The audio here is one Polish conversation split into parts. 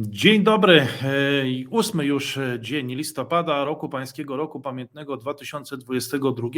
Dzień dobry. e, Ósmy już e, dzień listopada roku pańskiego roku pamiętnego 2022.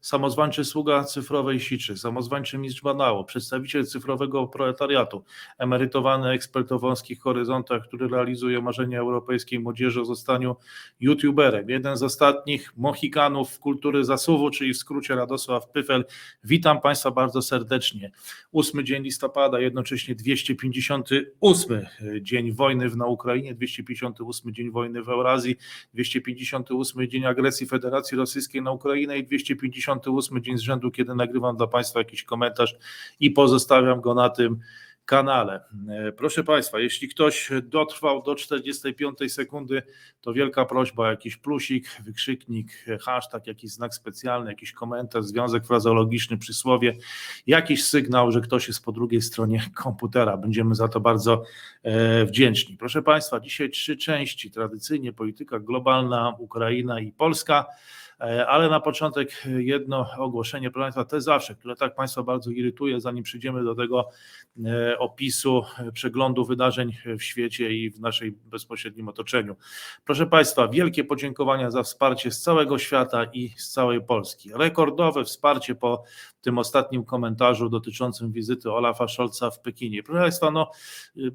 Samozwańczy sługa cyfrowej siczy, samozwańczy mistrz banału, przedstawiciel cyfrowego proletariatu, emerytowany ekspert o wąskich horyzontach, który realizuje marzenia europejskiej młodzieży o zostaniu youtuberem. Jeden z ostatnich mohikanów kultury zasuwu, czyli w skrócie Radosław Pyfel. Witam Państwa bardzo serdecznie. Ósmy dzień listopada, jednocześnie 258 dzień wojny na Ukrainie, 258 dzień wojny w Eurazji, 258 dzień agresji Federacji Rosyjskiej na Ukrainę i 258 dzień z rzędu, kiedy nagrywam dla Państwa jakiś komentarz i pozostawiam go na tym kanale. E, Proszę Państwa, jeśli ktoś dotrwał do 45 sekundy, to wielka prośba, jakiś plusik, wykrzyknik, hashtag, jakiś znak specjalny, jakiś komentarz, związek frazeologiczny, przysłowie, jakiś sygnał, że ktoś jest po drugiej stronie komputera. Będziemy za to bardzo e, wdzięczni. Proszę Państwa, dzisiaj trzy części, tradycyjnie polityka globalna, Ukraina i Polska. E, Ale na początek jedno ogłoszenie, proszę Państwa, te zawsze, które tak Państwa bardzo irytuje, zanim przejdziemy do tego e, opisu, e, przeglądu wydarzeń w świecie i w naszej bezpośrednim otoczeniu. Proszę Państwa, wielkie podziękowania za wsparcie z całego świata i z całej Polski. Rekordowe wsparcie po tym ostatnim komentarzu dotyczącym wizyty Olafa Scholza w Pekinie. Proszę Państwa, no,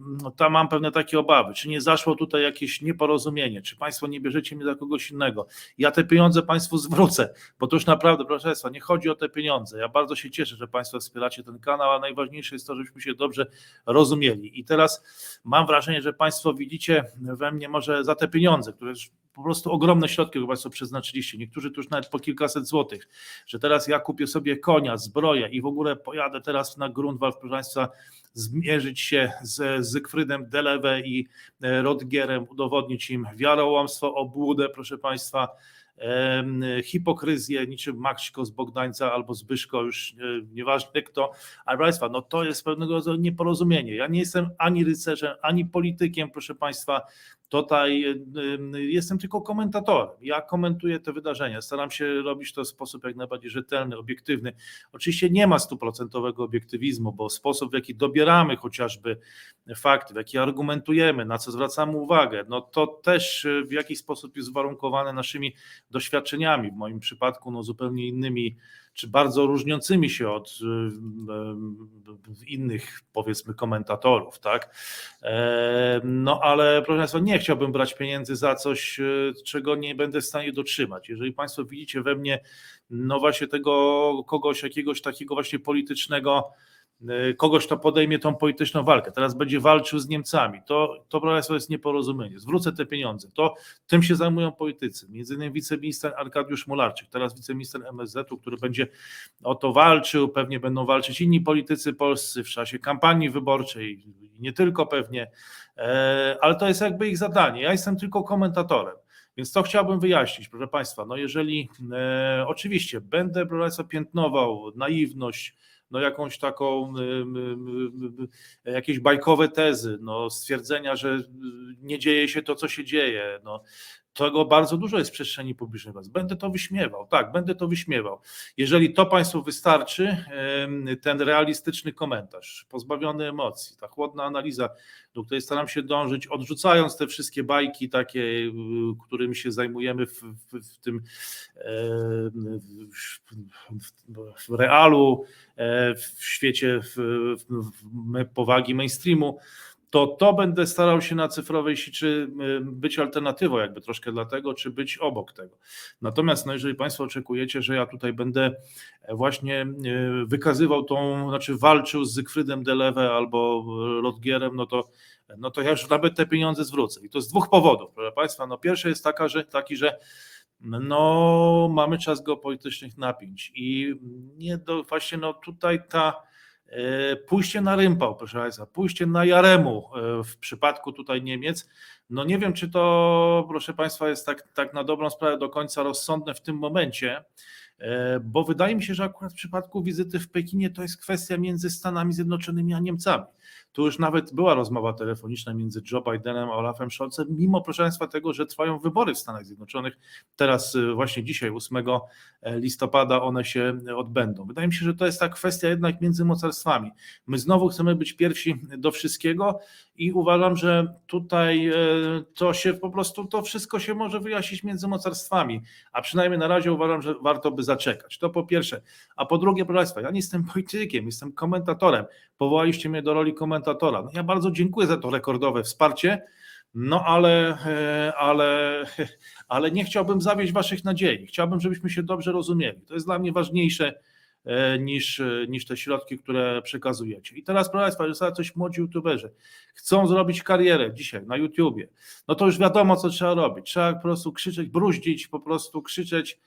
no tam mam pewne takie obawy, czy nie zaszło tutaj jakieś nieporozumienie, czy Państwo nie bierzecie mnie za kogoś innego. Ja te pieniądze Państwu zwrócę, bo to już naprawdę, proszę Państwa, nie chodzi o te pieniądze. Ja bardzo się cieszę, że Państwo wspieracie ten kanał, a najważniejsze jest to, żebyśmy się dobrze rozumieli. I teraz mam wrażenie, że Państwo widzicie we mnie może za te pieniądze, które już po prostu ogromne środki chyba Państwo przeznaczyliście, niektórzy tu już nawet po kilkaset złotych, że teraz ja kupię sobie konia, zbroję i w ogóle pojadę teraz na Grunwald, proszę Państwa, zmierzyć się z Zygfrydem Delewe i Rodgierem, udowodnić im wiarołomstwo, obłudę, proszę Państwa, hipokryzję, niczym Maksiko z Bogdańca albo Zbyszko, już nieważne kto, ale Państwa, no to jest pewnego rodzaju nieporozumienie. Ja nie jestem ani rycerzem, ani politykiem, proszę Państwa, tutaj em, jestem tylko komentatorem. Ja komentuję te wydarzenia, staram się robić to w sposób jak najbardziej rzetelny, obiektywny. Oczywiście nie ma stuprocentowego obiektywizmu, bo sposób, w jaki dobieramy chociażby fakty, w jaki argumentujemy, na co zwracamy uwagę, no to też e, w jakiś sposób jest warunkowane naszymi doświadczeniami, w moim przypadku no zupełnie innymi, czy bardzo różniącymi się od y, y, innych, powiedzmy, komentatorów, tak? E, No ale proszę Państwa, nie chciałbym brać pieniędzy za coś, y, czego nie będę w stanie dotrzymać. Jeżeli Państwo widzicie we mnie, no właśnie tego kogoś, jakiegoś takiego właśnie politycznego, y, kogoś, kto podejmie tą polityczną walkę, teraz będzie walczył z Niemcami, to, to Państwa jest nieporozumienie. Zwrócę te pieniądze. To tym się zajmują politycy. Między innymi wiceminister Arkadiusz Mularczyk, teraz wiceminister MSZ-u, który będzie o to walczył. Pewnie będą walczyć inni politycy polscy w czasie kampanii wyborczej nie tylko pewnie, E, ale to jest jakby ich zadanie. Ja jestem tylko komentatorem. Więc to chciałbym wyjaśnić, proszę Państwa. No jeżeli e, oczywiście będę, proszę Państwa, piętnował naiwność, no jakąś taką, y, y, jakieś bajkowe tezy, no stwierdzenia, że nie dzieje się to, co się dzieje, no tego bardzo dużo jest w przestrzeni publicznej. Będę to wyśmiewał, tak, będę to wyśmiewał. Jeżeli to Państwu wystarczy, ten realistyczny komentarz, pozbawiony emocji, ta chłodna analiza, do której staram się dążyć, odrzucając te wszystkie bajki takie, którymi się zajmujemy w, w, w tym w, w realu, e, w świecie w, w, w powagi mainstreamu, to to będę starał się na cyfrowej siczy y, być alternatywą jakby troszkę dla tego, czy być obok tego. Natomiast no, jeżeli Państwo oczekujecie, że ja tutaj będę właśnie y, wykazywał tą, znaczy walczył z Zygfrydem Delewe albo Rodgierem, no to no to ja już nawet te pieniądze zwrócę. I to z dwóch powodów, proszę Państwa. No pierwszy jest taka, że, taki, że no mamy czas geopolitycznych napięć i nie do, właśnie no tutaj ta Pójście na rympał, proszę Państwa, pójście na Jaremu e, w przypadku tutaj Niemiec. No nie wiem, czy to, proszę Państwa, jest tak, tak na dobrą sprawę do końca rozsądne w tym momencie, e, bo wydaje mi się, że akurat w przypadku wizyty w Pekinie to jest kwestia między Stanami Zjednoczonymi a Niemcami. Tu już nawet była rozmowa telefoniczna między Joe Bidenem a Olafem Scholzem, mimo proszę Państwa tego, że trwają wybory w Stanach Zjednoczonych. Teraz y, właśnie dzisiaj, 8 listopada, one się odbędą. Wydaje mi się, że to jest ta kwestia jednak między mocarstwami. My znowu chcemy być pierwsi do wszystkiego i uważam, że tutaj e, to się po prostu, to wszystko się może wyjaśnić między mocarstwami, a przynajmniej na razie uważam, że warto by zaczekać. To po pierwsze. A po drugie, proszę Państwa, ja nie jestem politykiem, jestem komentatorem. Powołaliście mnie do roli komentatora. No ja bardzo dziękuję za to rekordowe wsparcie, no ale, e, ale, ale nie chciałbym zawieść Waszych nadziei. Chciałbym, żebyśmy się dobrze rozumieli. To jest dla mnie ważniejsze E, niż, e, niż te środki, które przekazujecie. I teraz, proszę Państwa, coś młodzi youtuberzy chcą zrobić karierę dzisiaj na YouTubie, no to już wiadomo, co trzeba robić. Trzeba po prostu krzyczeć, bruździć, po prostu krzyczeć,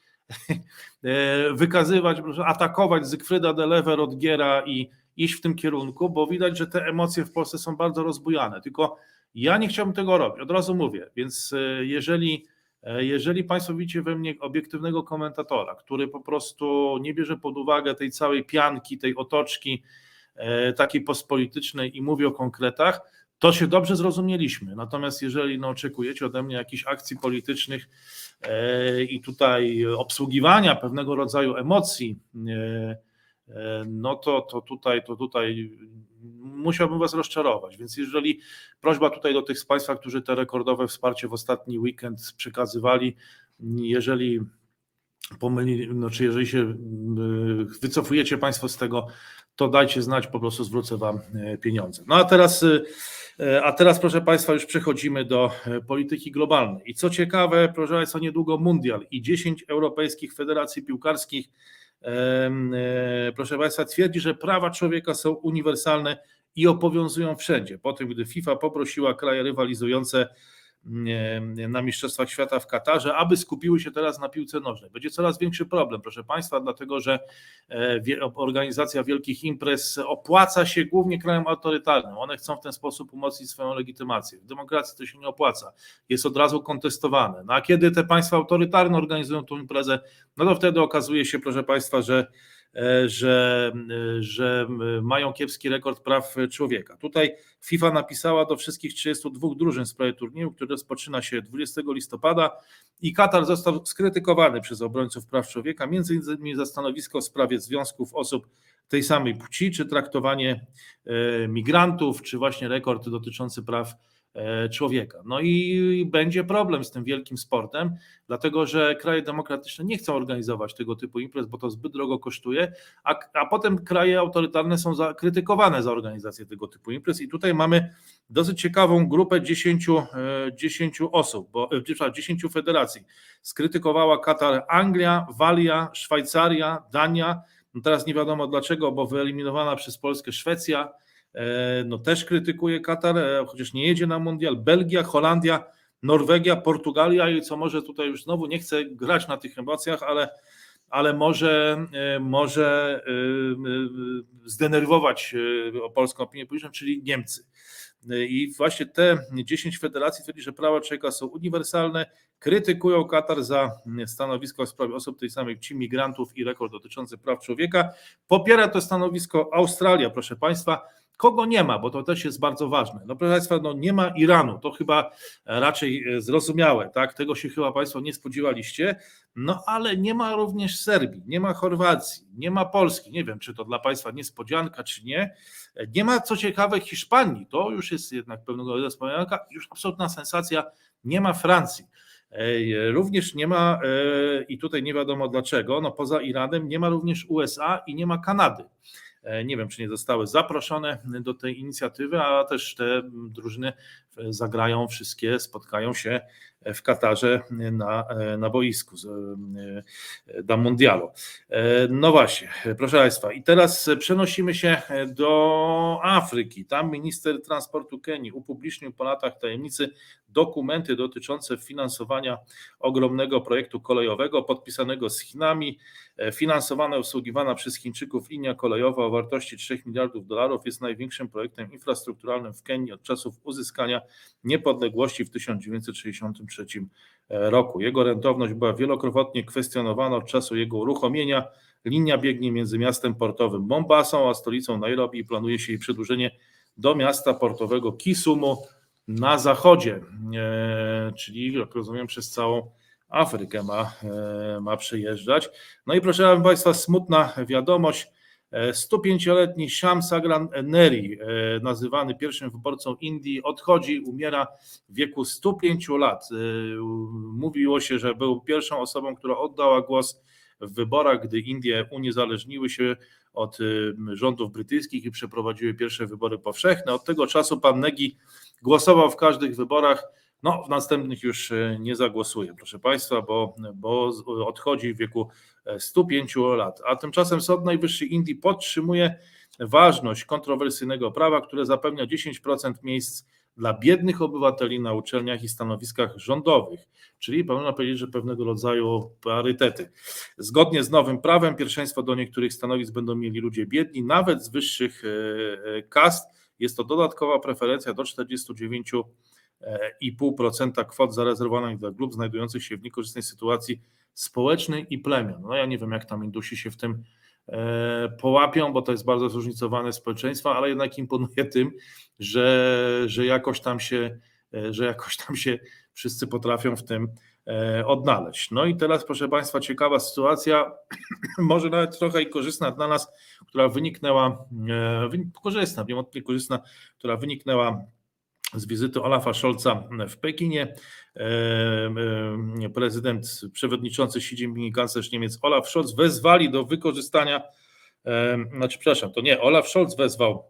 wykazywać, atakować Zygfryda Delewer od Giera i iść w tym kierunku, bo widać, że te emocje w Polsce są bardzo rozbujane. Tylko ja nie chciałbym tego robić, od razu mówię, więc jeżeli E, jeżeli Państwo widzicie we mnie obiektywnego komentatora, który po prostu nie bierze pod uwagę tej całej pianki, tej otoczki e, takiej postpolitycznej i mówi o konkretach, to się dobrze zrozumieliśmy. Natomiast jeżeli no, oczekujecie ode mnie jakichś akcji politycznych e, i tutaj obsługiwania pewnego rodzaju emocji, no to, to, tutaj, to tutaj musiałbym Was rozczarować. Więc jeżeli prośba tutaj do tych z Państwa, którzy te rekordowe wsparcie w ostatni weekend przekazywali, jeżeli pomyli, znaczy jeżeli się y, wycofujecie Państwo z tego, to dajcie znać, po prostu zwrócę Wam y, pieniądze. No a teraz, a teraz proszę Państwa, już przechodzimy do polityki globalnej. I co ciekawe, proszę Państwa, niedługo Mundial i 10 europejskich federacji piłkarskich E, proszę Państwa, twierdzi, że prawa człowieka są uniwersalne i obowiązują wszędzie. Po tym, gdy FIFA poprosiła kraje rywalizujące na Mistrzostwach Świata w Katarze, aby skupiły się teraz na piłce nożnej. Będzie coraz większy problem, proszę Państwa, dlatego że e, organizacja wielkich imprez opłaca się głównie krajom autorytarnym. One chcą w ten sposób umocnić swoją legitymację. W demokracji to się nie opłaca. Jest od razu kontestowane. No a kiedy te państwa autorytarne organizują tą imprezę, no to wtedy okazuje się, proszę Państwa, że że, e, że mają kiepski rekord praw człowieka. Tutaj FIFA napisała do wszystkich 32 drużyn w sprawie turnieju, który rozpoczyna się 20 listopada i Katar został skrytykowany przez obrońców praw człowieka, między innymi za stanowisko w sprawie związków osób tej samej płci, czy traktowanie e, migrantów, czy właśnie rekord dotyczący praw E, człowieka. No i będzie problem z tym wielkim sportem, dlatego że kraje demokratyczne nie chcą organizować tego typu imprez, bo to zbyt drogo kosztuje, a, a potem kraje autorytarne są za, krytykowane za organizację tego typu imprez. I tutaj mamy dosyć ciekawą grupę 10, 10 e, osób, bo, 10 e, federacji. Skrytykowała Katar Anglia, Walia, Szwajcaria, Dania. No teraz nie wiadomo dlaczego, bo wyeliminowana przez Polskę Szwecja E, no też krytykuje Katar, e, chociaż nie jedzie na mundial, Belgia, Holandia, Norwegia, Portugalia i co może tutaj już znowu nie chcę grać na tych emocjach, ale, ale może, e, może zdenerwować polską opinię publiczną, czyli Niemcy. I właśnie te 10 federacji twierdzi, że prawa człowieka są uniwersalne, krytykują Katar za stanowisko w sprawie osób tej samej płci, migrantów i rekord dotyczący praw człowieka. Popiera to stanowisko Australia, proszę Państwa. Kogo nie ma, bo to też jest bardzo ważne. No proszę Państwa, no nie ma Iranu, to chyba raczej e, zrozumiałe, tak? Tego się chyba Państwo nie spodziewaliście. No ale nie ma również Serbii, nie ma Chorwacji, nie ma Polski. Nie wiem, czy to dla Państwa niespodzianka, czy nie. Nie ma co ciekawe Hiszpanii, to już jest jednak pewnego rodzaju niespodzianka, już absolutna sensacja. Nie ma Francji. Również nie ma, e, i tutaj nie wiadomo dlaczego, no poza Iranem nie ma również USA i nie ma Kanady. E, nie wiem, czy nie zostały zaproszone do tej inicjatywy, a też te drużyny zagrają wszystkie, spotkają się w Katarze na, na boisku do Mundialu. No właśnie, proszę Państwa, i teraz przenosimy się do Afryki. Tam minister transportu Kenii upublicznił po latach tajemnicy dokumenty dotyczące finansowania ogromnego projektu kolejowego podpisanego z Chinami. Finansowana obsługiwana przez Chińczyków linia kolejowa o wartości 3 miliardów dolarów jest największym projektem infrastrukturalnym w Kenii od czasów uzyskania niepodległości w 1963 roku. Jego rentowność była wielokrotnie kwestionowana od czasu jego uruchomienia. Linia biegnie między miastem portowym Mombasą a stolicą Nairobi i planuje się jej przedłużenie do miasta portowego Kisumu na zachodzie, e, czyli jak rozumiem przez całą Afrykę ma, e, ma przejeżdżać. No i proszę Państwa, smutna wiadomość. 105-letni Sham Sagran Neri, nazywany pierwszym wyborcą Indii, odchodzi, umiera w wieku 105 lat. Mówiło się, że był pierwszą osobą, która oddała głos w wyborach, gdy Indie uniezależniły się od rządów brytyjskich i przeprowadziły pierwsze wybory powszechne. Od tego czasu pan Negi głosował w każdych wyborach. No, w następnych już e, nie zagłosuje, proszę Państwa, bo, bo odchodzi w wieku 105 e, lat. A tymczasem Sąd Najwyższy Indii podtrzymuje ważność kontrowersyjnego prawa, które zapewnia 10% miejsc dla biednych obywateli na uczelniach i stanowiskach rządowych, czyli można powiedzieć, że pewnego rodzaju parytety. Zgodnie z nowym prawem pierwszeństwo do niektórych stanowisk będą mieli ludzie biedni, nawet z wyższych e, kast. Jest to dodatkowa preferencja do 49,5% kwot zarezerwowanych dla grup znajdujących się w niekorzystnej sytuacji społecznej i plemion. No ja nie wiem, jak tam Indusi się w tym E, połapią, bo to jest bardzo zróżnicowane społeczeństwo, ale jednak imponuje tym, że, że jakoś tam się, e, że jakoś tam się wszyscy potrafią w tym e, odnaleźć. No i teraz, proszę Państwa, ciekawa sytuacja, może nawet trochę i korzystna dla nas, która wyniknęła, korzystna, nie korzystna, która wyniknęła z wizyty Olafa Scholza w Pekinie. Prezydent, przewodniczący Xi Jinping i kanclerz Niemiec Olaf Scholz wezwali do wykorzystania, znaczy przepraszam, to nie, Olaf Scholz wezwał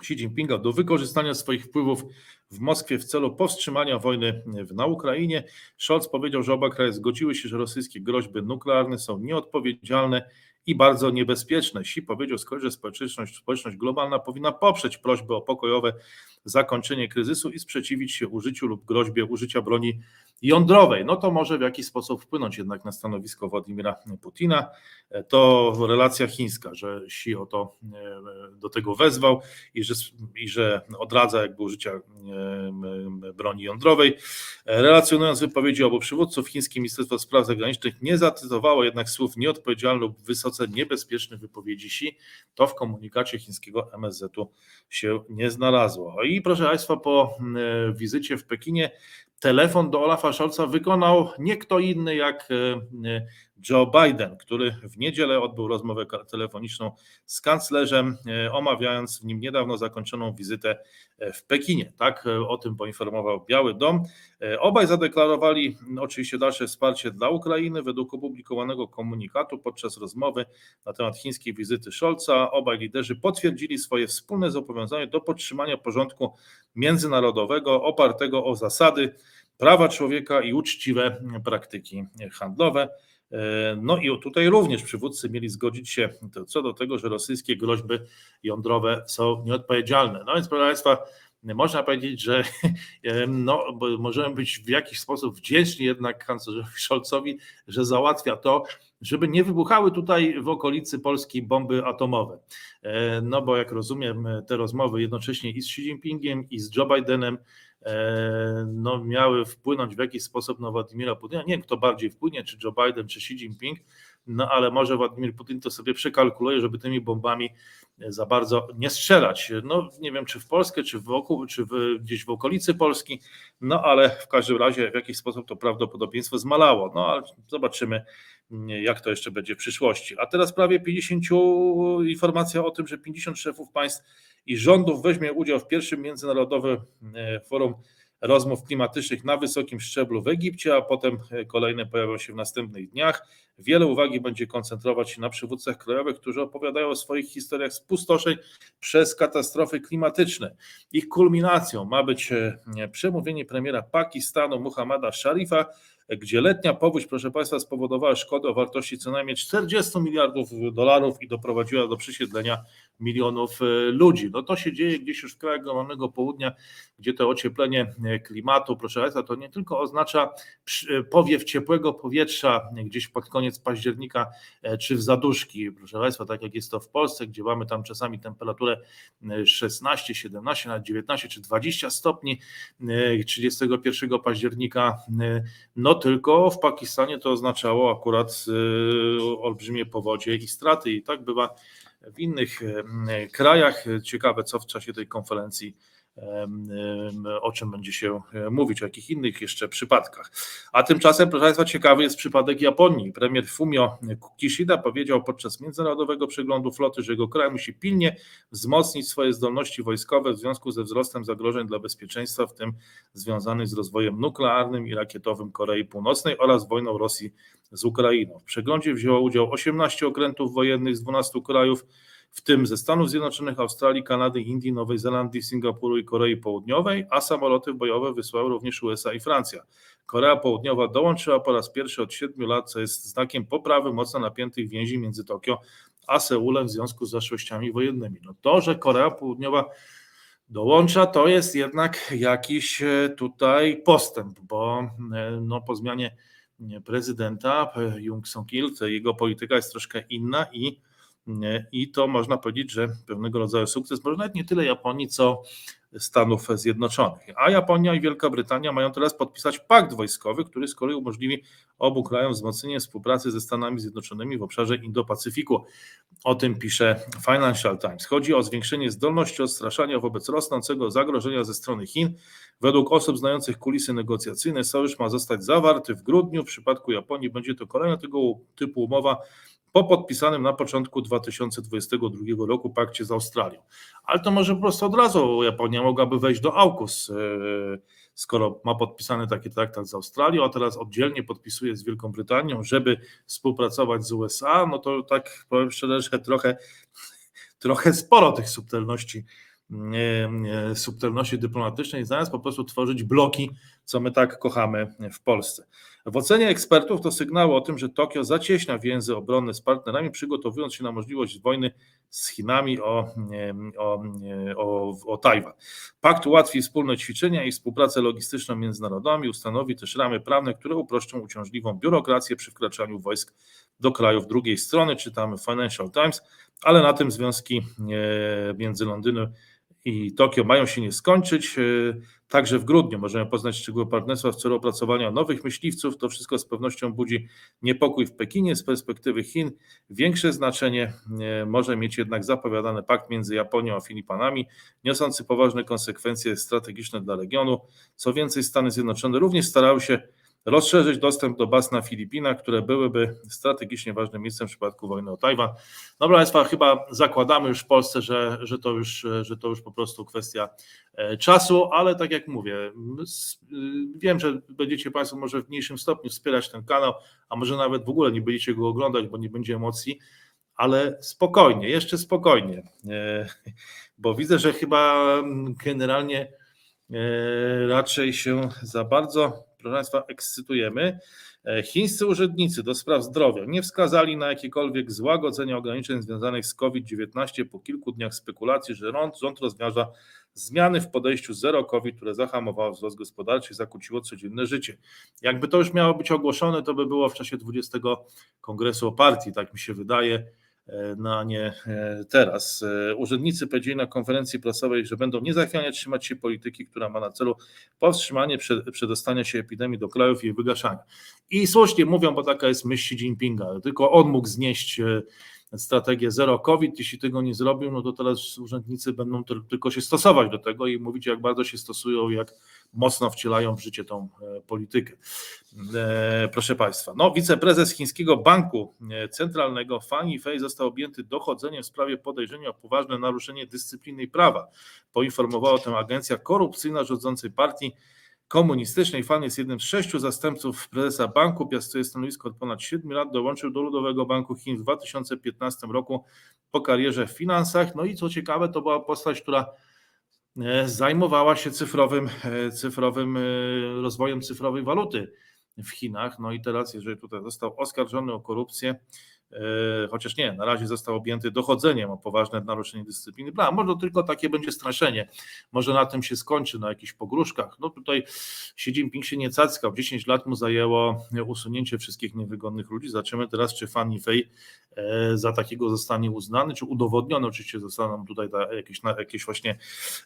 Xi Jinpinga do wykorzystania swoich wpływów w Moskwie w celu powstrzymania wojny na Ukrainie. Scholz powiedział, że oba kraje zgodziły się, że rosyjskie groźby nuklearne są nieodpowiedzialne i bardzo niebezpieczne. Xi powiedział z że społeczność, społeczność globalna powinna poprzeć prośby o pokojowe zakończenie kryzysu i sprzeciwić się użyciu lub groźbie użycia broni jądrowej. No to może w jakiś sposób wpłynąć jednak na stanowisko Władimira Putina. To relacja chińska, że Xi o to, e, do tego wezwał i że, i że odradza jakby użycia e, broni jądrowej. Relacjonując wypowiedzi obu przywódców, chińskie Ministerstwo Spraw Zagranicznych nie zacytowało jednak słów nieodpowiedzialnych lub wysoce niebezpiecznych wypowiedzi Xi. To w komunikacie chińskiego MSZ-u się nie znalazło. I proszę Państwa, po e, wizycie w Pekinie telefon do Olafa Scholza wykonał nie kto inny jak e, Joe Biden, który w niedzielę odbył rozmowę telefoniczną z kanclerzem, e, omawiając w nim niedawno zakończoną wizytę e, w Pekinie. Tak o tym poinformował Biały Dom. Obaj zadeklarowali oczywiście dalsze wsparcie dla Ukrainy. Według opublikowanego komunikatu podczas rozmowy na temat chińskiej wizyty Scholza, obaj liderzy potwierdzili swoje wspólne zobowiązanie do podtrzymania porządku międzynarodowego opartego o zasady prawa człowieka i uczciwe praktyki handlowe. No i tutaj również przywódcy mieli zgodzić się co do tego, że rosyjskie groźby jądrowe są nieodpowiedzialne. No więc proszę Państwa, można powiedzieć, że no, możemy być w jakiś sposób wdzięczni jednak kanclerzowi Scholzowi, że załatwia to, żeby nie wybuchały tutaj w okolicy Polski bomby atomowe. No bo jak rozumiem, te rozmowy jednocześnie i z Xi Jinpingiem, i z Joe Bidenem E, no, miały wpłynąć w jakiś sposób na Władimira Putina. Nie wiem, kto bardziej wpłynie, czy Joe Biden, czy Xi Jinping, no ale może Władimir Putin to sobie przekalkuluje, żeby tymi bombami za bardzo nie strzelać. No nie wiem, czy w Polskę, czy wokół, czy w, gdzieś w okolicy Polski, no ale w każdym razie w jakiś sposób to prawdopodobieństwo zmalało. No ale zobaczymy, jak to jeszcze będzie w przyszłości. A teraz prawie 50 informacja o tym, że 50 szefów państw i rządów weźmie udział w pierwszym międzynarodowym e, forum rozmów klimatycznych na wysokim szczeblu w Egipcie, a potem e, kolejne pojawią się w następnych dniach. Wiele uwagi będzie koncentrować się na przywódcach krajowych, którzy opowiadają o swoich historiach spustoszeń przez katastrofy klimatyczne. Ich kulminacją ma być e, przemówienie premiera Pakistanu Muhammada Sharifa, gdzie letnia powódź, proszę Państwa, spowodowała szkodę o wartości co najmniej 40 miliardów dolarów i doprowadziła do przesiedlenia milionów e, ludzi. No to się dzieje gdzieś już w krajach globalnego południa, gdzie to ocieplenie e, klimatu, proszę Państwa, to nie tylko oznacza e, powiew ciepłego powietrza gdzieś pod koniec października czy w zaduszki, proszę Państwa, tak jak jest to w Polsce, gdzie mamy tam czasami temperaturę 16, 17, nawet 19 czy 20 stopni 31 października, no tylko w Pakistanie to oznaczało akurat olbrzymie powodzie i straty i tak bywa w innych krajach. Ciekawe, co w czasie tej konferencji o czym będzie się e, mówić, o jakich innych jeszcze przypadkach. A tymczasem, proszę Państwa, ciekawy jest przypadek Japonii. Premier Fumio Kishida powiedział podczas międzynarodowego przeglądu floty, że jego kraj musi pilnie wzmocnić swoje zdolności wojskowe w związku ze wzrostem zagrożeń dla bezpieczeństwa, w tym związanych z rozwojem nuklearnym i rakietowym Korei Północnej oraz wojną Rosji z Ukrainą. W przeglądzie wzięło udział 18 okrętów wojennych z 12 krajów, w tym ze Stanów Zjednoczonych, Australii, Kanady, Indii, Nowej Zelandii, Singapuru i Korei Południowej, a samoloty bojowe wysłały również USA i Francja. Korea Południowa dołączyła po raz pierwszy od siedmiu lat, co jest znakiem poprawy mocno napiętych więzi między Tokio a Seulem w związku z zaszłościami wojennymi. No to, że Korea Południowa dołącza, to jest jednak jakiś e, tutaj postęp, bo e, no, po zmianie prezydenta Jung Song-il, jego polityka jest troszkę inna i i to można powiedzieć, że pewnego rodzaju sukces, może nawet nie tyle Japonii, co Stanów Zjednoczonych. A Japonia i Wielka Brytania mają teraz podpisać pakt wojskowy, który z kolei umożliwi obu krajom wzmocnienie współpracy ze Stanami Zjednoczonymi w obszarze Indo-Pacyfiku. O tym pisze Financial Times. Chodzi o zwiększenie zdolności odstraszania wobec rosnącego zagrożenia ze strony Chin. Według osób znających kulisy negocjacyjne sojusz ma zostać zawarty w grudniu. W przypadku Japonii będzie to kolejna tego typu umowa po podpisanym na początku 2022 roku pakcie z Australią. Ale to może po prostu od razu Japonia mogłaby wejść do AUKUS, e, skoro ma podpisany taki traktat z Australią, a teraz oddzielnie podpisuje z Wielką Brytanią, żeby współpracować z USA, no to tak powiem szczerze, trochę, trochę sporo tych subtelności subtelności dyplomatycznej, zamiast po prostu tworzyć bloki, co my tak kochamy w Polsce. W ocenie ekspertów to sygnały o tym, że Tokio zacieśnia więzy obronne z partnerami, przygotowując się na możliwość wojny z Chinami o, o, o, o Tajwan. Pakt ułatwi wspólne ćwiczenia i współpracę logistyczną między narodami, ustanowi też ramy prawne, które uproszczą uciążliwą biurokrację przy wkraczaniu wojsk do krajów drugiej strony, czytamy Financial Times, ale na tym związki między Londynem i Tokio mają się nie skończyć. E, także w grudniu możemy poznać szczegóły partnerstwa w celu opracowania nowych myśliwców. To wszystko z pewnością budzi niepokój w Pekinie. Z perspektywy Chin większe znaczenie e, może mieć jednak zapowiadany pakt między Japonią a Filipinami, niosący poważne konsekwencje strategiczne dla regionu. Co więcej, Stany Zjednoczone również starały się rozszerzyć dostęp do baz na Filipinach, które byłyby strategicznie ważnym miejscem w przypadku wojny o Tajwan. Dobra Państwa, chyba zakładamy już w Polsce, że, że, to, już, że to już po prostu kwestia e, czasu, ale tak jak mówię, y, wiem, że będziecie Państwo może w mniejszym stopniu wspierać ten kanał, a może nawet w ogóle nie będziecie go oglądać, bo nie będzie emocji, ale spokojnie, jeszcze spokojnie, e, bo widzę, że chyba generalnie e, raczej się za bardzo proszę Państwa, ekscytujemy. E, chińscy urzędnicy do spraw zdrowia nie wskazali na jakiekolwiek złagodzenie ograniczeń związanych z COVID-19 po kilku dniach spekulacji, że rząd, rząd rozważa zmiany w podejściu zero COVID, które zahamowało wzrost gospodarczy i zakłóciło codzienne życie. Jakby to już miało być ogłoszone, to by było w czasie 20 kongresu o partii, tak mi się wydaje no nie e, teraz. E, urzędnicy powiedzieli na konferencji prasowej, że będą niezachwianie trzymać się polityki, która ma na celu powstrzymanie przedostania się epidemii do krajów i jej wygaszania. I słusznie mówią, bo taka jest myśl Xi Jinpinga, tylko on mógł znieść strategię zero COVID. Jeśli tego nie zrobił, no to teraz urzędnicy będą tylko się stosować do tego i mówić, jak bardzo się stosują, jak mocno wcielają w życie tą e, politykę. E, proszę Państwa, no, wiceprezes chińskiego banku e, centralnego Fang Yifei został objęty dochodzeniem w sprawie podejrzenia o poważne naruszenie dyscypliny i prawa. Poinformowała o tym agencja korupcyjna rządzącej partii komunistycznej. Fan jest jednym z sześciu zastępców prezesa banku, piastuje stanowisko od ponad 7 lat, dołączył do Ludowego Banku Chin w 2015 roku po karierze w finansach. No i co ciekawe, to była postać, która e, zajmowała się cyfrowym, e, cyfrowym e, rozwojem cyfrowej waluty w Chinach. No i teraz, jeżeli tutaj został oskarżony o korupcję, chociaż nie, na razie został objęty dochodzeniem o poważne naruszenie dyscypliny prawa. Może tylko takie będzie straszenie, może na tym się skończy, na jakichś pogróżkach. No tutaj Xi Jinping się nie cackał, 10 lat mu zajęło usunięcie wszystkich niewygodnych ludzi. Zobaczymy teraz, czy Fan Yifei e, za takiego zostanie uznany, czy udowodniony, oczywiście zostaną tutaj jakieś, jakieś właśnie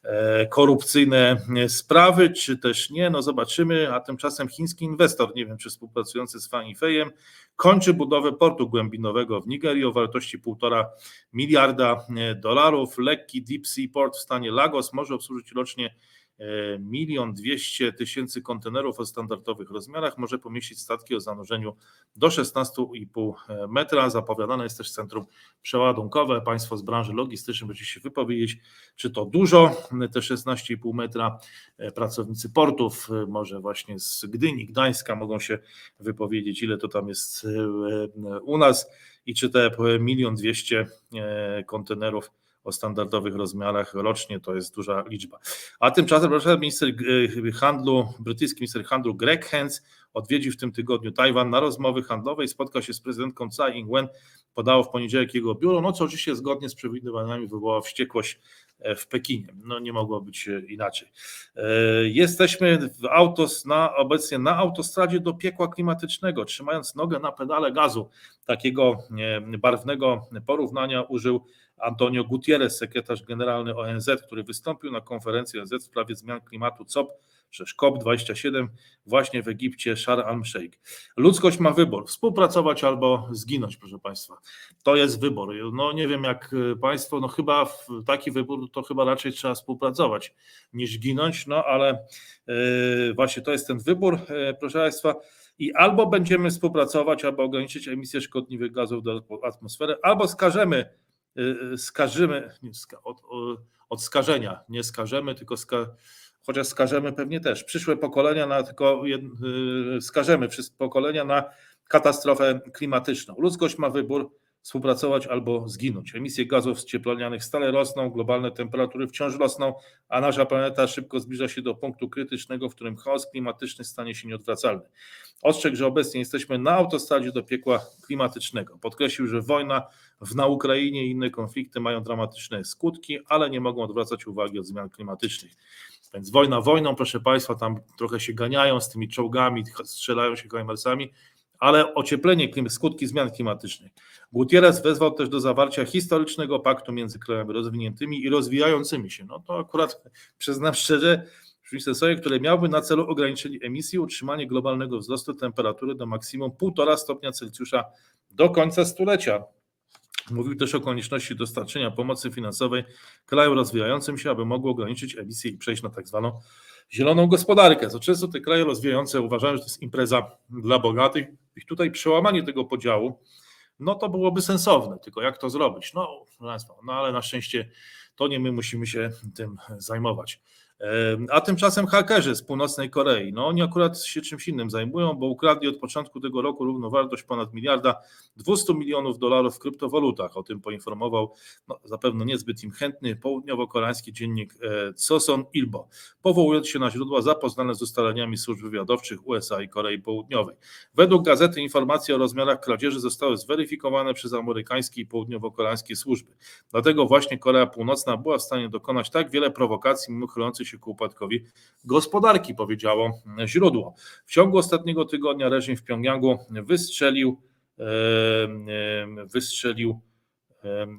e, korupcyjne sprawy, czy też nie, no zobaczymy, a tymczasem chiński inwestor, nie wiem, czy współpracujący z Fan Yifeiem, kończy budowę portu głębinowego w Nigerii o wartości 1,5 miliarda dolarów. Lekki Deep Sea Port w stanie Lagos może obsłużyć rocznie milion dwieście tysięcy kontenerów o standardowych rozmiarach może pomieścić statki o zanurzeniu do 16,5 metra. Zapowiadane jest też centrum przeładunkowe. Państwo z branży logistycznej będziecie się wypowiedzieć, czy to dużo, te 16,5 metra. Pracownicy portów, może właśnie z Gdyni, Gdańska mogą się wypowiedzieć, ile to tam jest u nas i czy te milion dwieście kontenerów o standardowych rozmiarach rocznie to jest duża liczba. A tymczasem, minister e, handlu, brytyjski minister handlu Greg Hens odwiedził w tym tygodniu Tajwan na rozmowy handlowe i spotkał się z prezydentką Tsai Ing-wen. Podało w poniedziałek jego biuro, no co oczywiście zgodnie z przewidywaniami wywołała wściekłość e, w Pekinie. No nie mogło być e, inaczej. Jesteśmy w autos na, obecnie na autostradzie do piekła klimatycznego, trzymając nogę na pedale gazu. Takiego barwnego porównania użył Antonio Gutierrez, sekretarz generalny ONZ, który wystąpił na konferencji ONZ w sprawie zmian klimatu COP, przecież COP27 właśnie w Egipcie, Sharm al-Sheikh. Ludzkość ma wybór, współpracować albo zginąć, proszę Państwa. To jest wybór. No nie wiem jak Państwo, no chyba taki wybór to chyba raczej trzeba współpracować niż ginąć, no ale yy, właśnie to jest ten wybór, yy, proszę Państwa. I albo będziemy współpracować, albo ograniczyć emisję szkodliwych gazów do atmosfery, albo skażemy Y, y, skażymy, nie, od, od skażenia, nie skażemy, tylko ska, chociaż skażemy pewnie też przyszłe pokolenia na tylko y, skażemy wszystkie pokolenia na katastrofę klimatyczną. Ludzkość ma wybór współpracować albo zginąć. Emisje gazów cieplarnianych stale rosną, globalne temperatury wciąż rosną, a nasza planeta szybko zbliża się do punktu krytycznego, w którym chaos klimatyczny stanie się nieodwracalny. Ostrzegł, że obecnie jesteśmy na autostradzie do piekła klimatycznego. Podkreślił, że wojna w na Ukrainie i inne konflikty mają dramatyczne skutki, ale nie mogą odwracać uwagi od zmian klimatycznych. Więc wojna wojną, proszę Państwa, tam trochę się ganiają z tymi czołgami, strzelają się kajmersami, ale ocieplenie, skutki zmian klimatycznych. Gutierrez wezwał też do zawarcia historycznego paktu między krajami rozwiniętymi i rozwijającymi się. No to akurat przyznam szczerze, przyjście sobie, które miałby na celu ograniczenie emisji, utrzymanie globalnego wzrostu temperatury do maksimum 1,5 stopnia Celsjusza do końca stulecia. Mówił też o konieczności dostarczenia pomocy finansowej krajom rozwijającym się, aby mogły ograniczyć emisję i przejść na tak zwaną zieloną gospodarkę. Co często te kraje rozwijające uważają, że to jest impreza dla bogatych. I tutaj przełamanie tego podziału, no to byłoby sensowne. Tylko jak to zrobić? No, no ale na szczęście to nie my musimy się tym zajmować. A tymczasem hakerzy z północnej Korei, no oni akurat się czymś innym zajmują, bo ukradli od początku tego roku równowartość ponad miliarda 200 milionów dolarów w kryptowalutach. O tym poinformował no, zapewne niezbyt im chętny południowo-koreański dziennik e, Soson Ilbo, powołując się na źródła zapoznane z ustaleniami służb wywiadowczych USA i Korei Południowej. Według gazety informacje o rozmiarach kradzieży zostały zweryfikowane przez amerykańskie i południowo-koreańskie służby. Dlatego właśnie Korea Północna była w stanie dokonać tak wiele prowokacji mimo chylących się ku upadkowi gospodarki, powiedziało źródło. W ciągu ostatniego tygodnia reżim w Pjongjangu wystrzelił, wystrzelił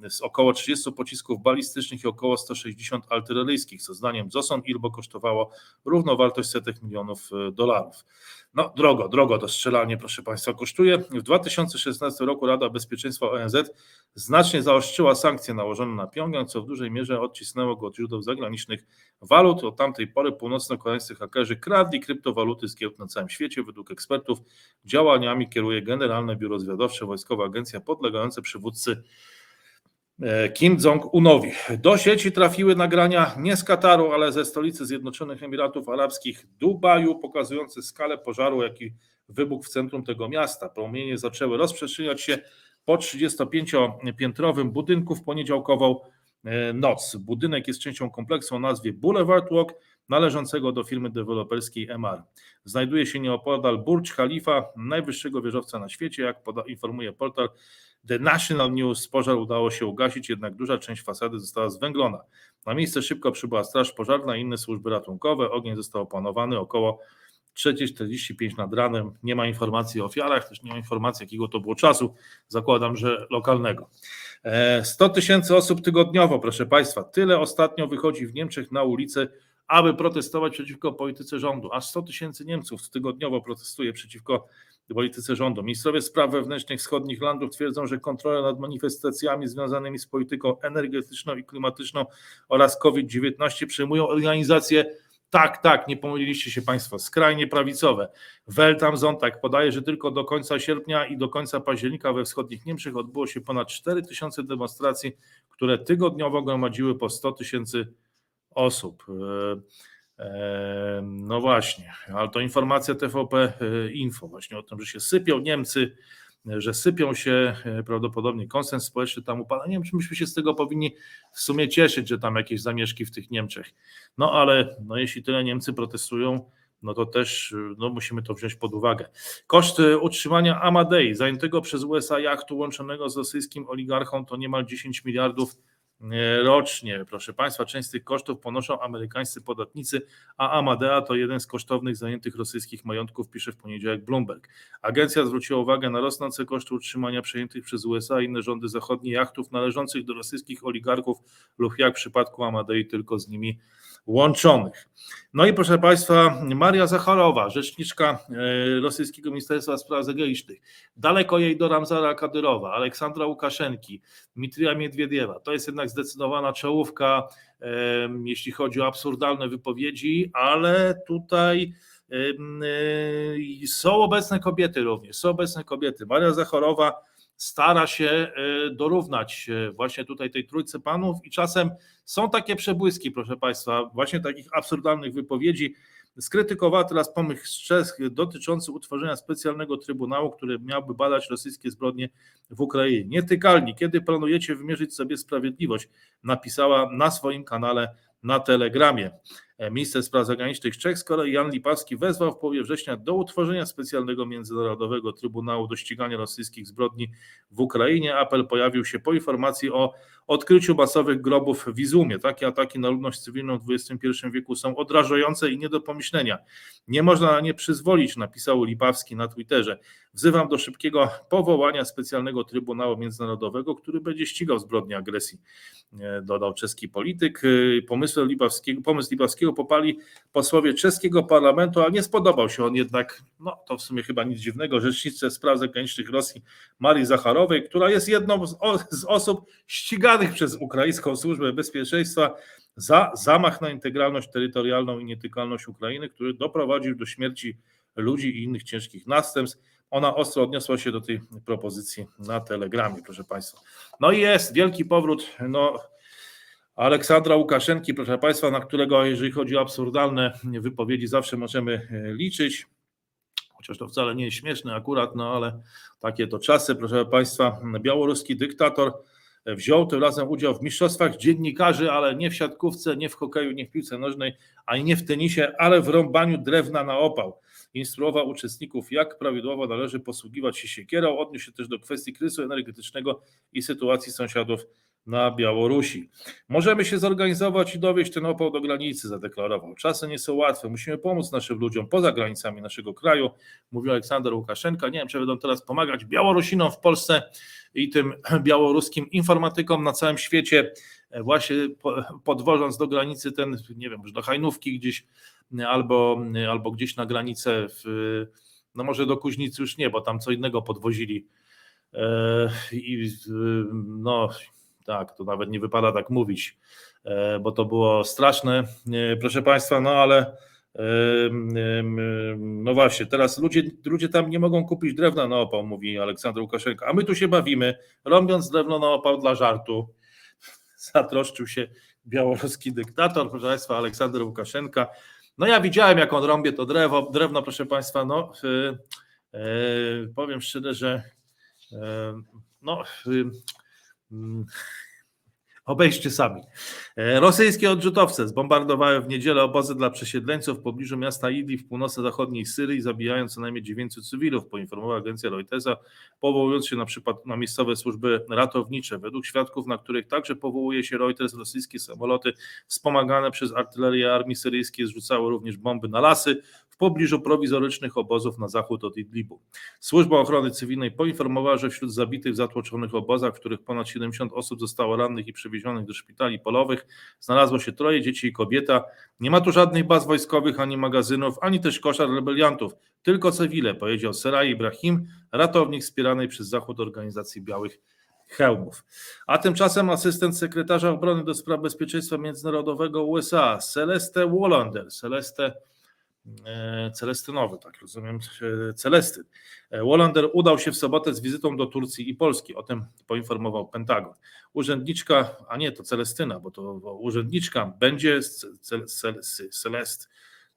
z około 30 pocisków balistycznych i około 160 artyleryjskich, co zdaniem Zoson Ilbo kosztowało równowartość setek milionów e, dolarów. No drogo, drogo to strzelanie, proszę Państwa, kosztuje. W 2016 roku Rada Bezpieczeństwa ONZ znacznie zaostrzyła sankcje nałożone na Pjongjang, co w dużej mierze odcisnęło go od źródeł zagranicznych walut. Od tamtej pory północno-koreańscy hakerzy kradli kryptowaluty z giełd na całym świecie. Według ekspertów działaniami kieruje Generalne Biuro Zwiadowcze, Wojskowa Agencja podlegające przywódcy Kim Jong-unowi. Do sieci trafiły nagrania nie z Kataru, ale ze stolicy Zjednoczonych Emiratów Arabskich, Dubaju, pokazujące skalę pożaru, jaki wybuchł w centrum tego miasta. Płomienie zaczęły rozprzestrzeniać się po 35-piętrowym budynku w poniedziałkową e, noc. Budynek jest częścią kompleksu o nazwie Boulevard Walk, należącego do firmy deweloperskiej MR. Znajduje się nieopodal Burj Khalifa, najwyższego wieżowca na świecie, jak informuje portal The National News pożar udało się ugasić, jednak duża część fasady została zwęglona. Na miejsce szybko przybyła straż pożarna i inne służby ratunkowe. Ogień został opanowany około 3.45 nad ranem. Nie ma informacji o ofiarach, też nie ma informacji, jakiego to było czasu. Zakładam, że lokalnego. 100 e, tysięcy osób tygodniowo, proszę Państwa. Tyle ostatnio wychodzi w Niemczech na ulicę, aby protestować przeciwko polityce rządu. Aż 100 tysięcy Niemców tygodniowo protestuje przeciwko polityce rządu. Ministrowie spraw wewnętrznych wschodnich landów twierdzą, że kontrola nad manifestacjami związanymi z polityką energetyczną i klimatyczną oraz COVID-19 przejmują organizacje tak, tak, nie pomyliliście się Państwo, skrajnie prawicowe. Weltam Zontak podaje, że tylko do końca sierpnia i do końca października we wschodnich Niemczech odbyło się ponad 4 tysiące demonstracji, które tygodniowo gromadziły po 100 tysięcy osób. E, e, no właśnie, ale to informacja TVP e, Info właśnie o tym, że się sypią Niemcy, że sypią się prawdopodobnie konsens społeczny tam upada. Nie wiem, czy myśmy się z tego powinni w sumie cieszyć, że tam jakieś zamieszki w tych Niemczech. No ale no, jeśli tyle Niemcy protestują, no to też no, musimy to wziąć pod uwagę. Koszty utrzymania Amadei, zajętego przez USA jachtu łączonego z rosyjskim oligarchą, to niemal 10 miliardów rocznie. Proszę Państwa, część z tych kosztów ponoszą amerykańscy podatnicy, a Amadea to jeden z kosztownych zajętych rosyjskich majątków, pisze w poniedziałek Bloomberg. Agencja zwróciła uwagę na rosnące koszty utrzymania przejętych przez USA i inne rządy zachodnie jachtów należących do rosyjskich oligarchów lub jak w przypadku Amadei tylko z nimi łączonych. No i proszę Państwa, Maria Zacharowa, rzeczniczka e, rosyjskiego Ministerstwa Spraw Zagranicznych, daleko jej do Ramzara Kadyrowa, Aleksandra Łukaszenki, Dmitrija Miedwiediewa. To jest jednak zdecydowana czołówka, jeśli chodzi o absurdalne wypowiedzi, ale tutaj e, są obecne kobiety również, są obecne kobiety. Maria Zachorowa stara się e, dorównać właśnie tutaj tej trójce panów i czasem są takie przebłyski, proszę Państwa, właśnie takich absurdalnych wypowiedzi. Skrytykowała teraz pomysł Czech dotyczący utworzenia specjalnego trybunału, który miałby badać rosyjskie zbrodnie w Ukrainie. Nietykalni, kiedy planujecie wymierzyć sobie sprawiedliwość, napisała na swoim kanale na Telegramie. E, minister spraw zagranicznych Czech z kolei Jan Lipawski wezwał w połowie września do utworzenia specjalnego międzynarodowego Trybunału do ścigania rosyjskich zbrodni w Ukrainie. Apel pojawił się po informacji o odkryciu masowych grobów w Izumie. Takie ataki na ludność cywilną w XXI wieku są odrażające i nie do pomyślenia. Nie można na nie przyzwolić, napisał Lipawski na Twitterze. Wzywam do szybkiego powołania specjalnego Trybunału Międzynarodowego, który będzie ścigał zbrodnie agresji, e, dodał czeski polityk. E, pomysł Lipawskiego, pomysł Lipawskiego popali posłowie czeskiego parlamentu, a nie spodobał się on jednak, no to w sumie chyba nic dziwnego, rzeczniczce spraw zagranicznych Rosji Marii Zacharowej, która jest jedną z, z osób ściganych przez ukraińską służbę bezpieczeństwa za zamach na integralność terytorialną i nietykalność Ukrainy, który doprowadził do śmierci ludzi i innych ciężkich następstw. Ona ostro odniosła się do tej propozycji na Telegramie, proszę Państwa. No i jest wielki powrót no, Aleksandra Łukaszenki, proszę Państwa, na którego, jeżeli chodzi o absurdalne wypowiedzi, zawsze możemy e, liczyć. Chociaż to wcale nie jest śmieszne akurat, no ale takie to czasy, proszę Państwa. Białoruski dyktator wziął tym razem udział w mistrzostwach dziennikarzy, ale nie w siatkówce, nie w hokeju, nie w piłce nożnej, ani nie w tenisie, ale w rąbaniu drewna na opał instruował uczestników, jak prawidłowo należy posługiwać się siekierą. Odniósł się też do kwestii kryzysu energetycznego i sytuacji sąsiadów na Białorusi. Możemy się zorganizować i dowieść ten opał do granicy, zadeklarował. Czasy nie są łatwe, musimy pomóc naszym ludziom poza granicami naszego kraju, mówił Aleksander Łukaszenka. Nie wiem, czy będą teraz pomagać Białorusinom w Polsce i tym białoruskim informatykom na całym świecie, właśnie podwożąc do granicy ten, nie wiem, do Hajnówki gdzieś albo, albo gdzieś na granicę, w, no może do Kuźnicy już nie, bo tam co innego podwozili. E, I no, tak, to nawet nie wypada tak mówić, e, bo to było straszne, e, proszę Państwa, no ale no właśnie, teraz ludzie, ludzie tam nie mogą kupić drewna na opał, mówi Aleksander Łukaszenko, a my tu się bawimy, robiąc drewno na opał dla żartu. Zatroszczył się białoruski dyktator, proszę Państwa, Aleksander Łukaszenka. No ja widziałem, jak on rąbie to drewno, drewno proszę Państwa, no yy, yy, powiem szczerze, że yy, no Obejrzcie sami. E, rosyjskie odrzutowce zbombardowały w niedzielę obozy dla przesiedleńców w pobliżu miasta Idli w północno-zachodniej Syrii, zabijając co najmniej 900 cywilów, poinformowała agencja Reutersa, powołując się na przykład na miejscowe służby ratownicze. Według świadków, na których także powołuje się Reuters, rosyjskie samoloty wspomagane przez artylerię armii syryjskiej zrzucały również bomby na lasy, pobliżu prowizorycznych obozów na zachód od Idlibu. Służba Ochrony Cywilnej poinformowała, że wśród zabitych w zatłoczonych obozach, w których ponad 70 osób zostało rannych i przewiezionych do szpitali polowych, znalazło się troje dzieci i kobieta. Nie ma tu żadnych baz wojskowych, ani magazynów, ani też koszar rebeliantów, tylko cywile, powiedział Seraj Ibrahim, ratownik wspieranej przez Zachód organizacji Białych Hełmów. A tymczasem asystent sekretarza obrony do spraw bezpieczeństwa międzynarodowego USA, Celeste Wallander, Celeste Celestynowy, tak rozumiem, e, Celestyn. E, Wallander udał się w sobotę z wizytą do Turcji i Polski, o tym poinformował Pentagon. Urzędniczka, a nie, to Celestyna, bo to urzędniczka będzie Cel- Cel- Celest,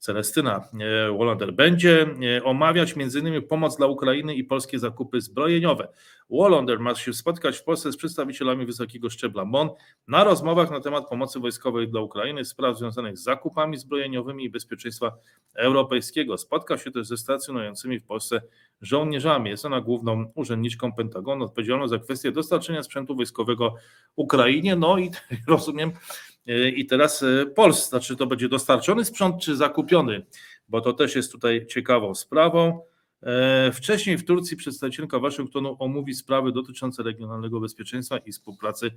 Celestyna e, Wallander będzie e, omawiać m.in. pomoc dla Ukrainy i polskie zakupy zbrojeniowe. Wallander ma się spotkać w Polsce z przedstawicielami wysokiego szczebla MON na rozmowach na temat pomocy wojskowej dla Ukrainy, spraw związanych z zakupami zbrojeniowymi i bezpieczeństwa europejskiego. Spotka się też ze stacjonującymi w Polsce żołnierzami. Jest ona główną urzędniczką Pentagonu odpowiedzialną za kwestię dostarczenia sprzętu wojskowego Ukrainie. No i rozumiem, i teraz e, Polsce, znaczy to będzie dostarczony sprzęt czy zakupiony, bo to też jest tutaj ciekawą sprawą. E, Wcześniej w Turcji przedstawicielka Waszyngtonu omówi sprawy dotyczące regionalnego bezpieczeństwa i współpracy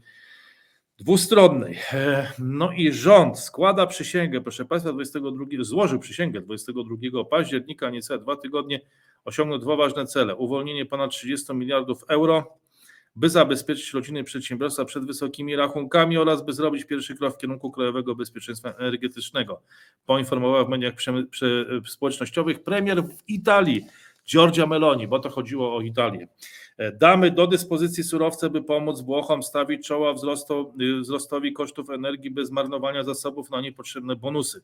dwustronnej. E, No i rząd składa przysięgę, proszę Państwa, 22, złożył przysięgę 22 października, niecałe dwa tygodnie, osiągnął dwa ważne cele. Uwolnienie ponad 30 miliardów euro, by zabezpieczyć rodziny przedsiębiorstwa przed wysokimi rachunkami oraz by zrobić pierwszy krok w kierunku krajowego bezpieczeństwa energetycznego. Poinformowała w mediach przemy- prze- społecznościowych premier w Italii, Giorgia Meloni, bo to chodziło o Italię. Damy do dyspozycji surowce, by pomóc Włochom stawić czoła wzrostu, wzrostowi kosztów energii bez marnowania zasobów na niepotrzebne bonusy,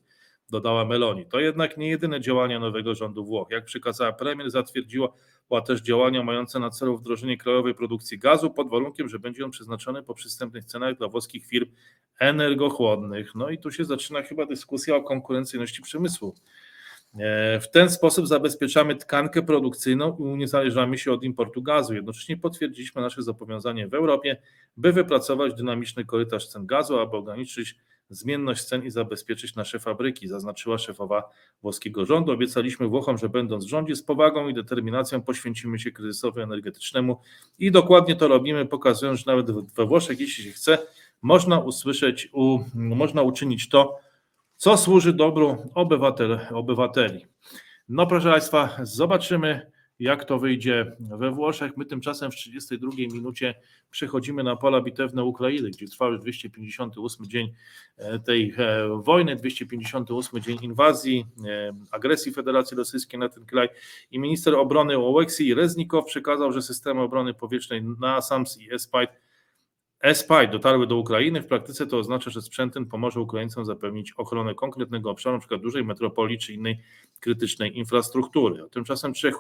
dodała Meloni. To jednak nie jedyne działania nowego rządu Włoch. Jak przekazała premier, zatwierdziła też działania mające na celu wdrożenie krajowej produkcji gazu pod warunkiem, że będzie on przeznaczony po przystępnych cenach dla włoskich firm energochłonnych. No i tu się zaczyna chyba dyskusja o konkurencyjności przemysłu. E, W ten sposób zabezpieczamy tkankę produkcyjną i uniezależniamy się od importu gazu. Jednocześnie potwierdziliśmy nasze zobowiązanie w Europie, by wypracować dynamiczny korytarz cen gazu, aby ograniczyć zmienność cen i zabezpieczyć nasze fabryki, zaznaczyła szefowa włoskiego rządu. Obiecaliśmy Włochom, że będąc w rządzie z powagą i determinacją poświęcimy się kryzysowi energetycznemu i dokładnie to robimy, pokazując, że nawet we Włoszech, jeśli się chce, można usłyszeć, u, można uczynić to, co służy dobru obywatel, obywateli. No proszę Państwa, zobaczymy jak to wyjdzie we Włoszech. My tymczasem w 32 minucie przechodzimy na pola bitewne Ukrainy, gdzie trwa już 258 dzień e, tej e, wojny, 258 dzień inwazji, e, agresji Federacji Rosyjskiej na ten kraj i minister obrony Oleksij Reznikow przekazał, że systemy obrony powietrznej NASAMS i ESPIDE ESPIDE dotarły do Ukrainy. W praktyce to oznacza, że sprzęt ten pomoże Ukraińcom zapewnić ochronę konkretnego obszaru, np. dużej metropolii czy innej krytycznej infrastruktury. A tymczasem trzech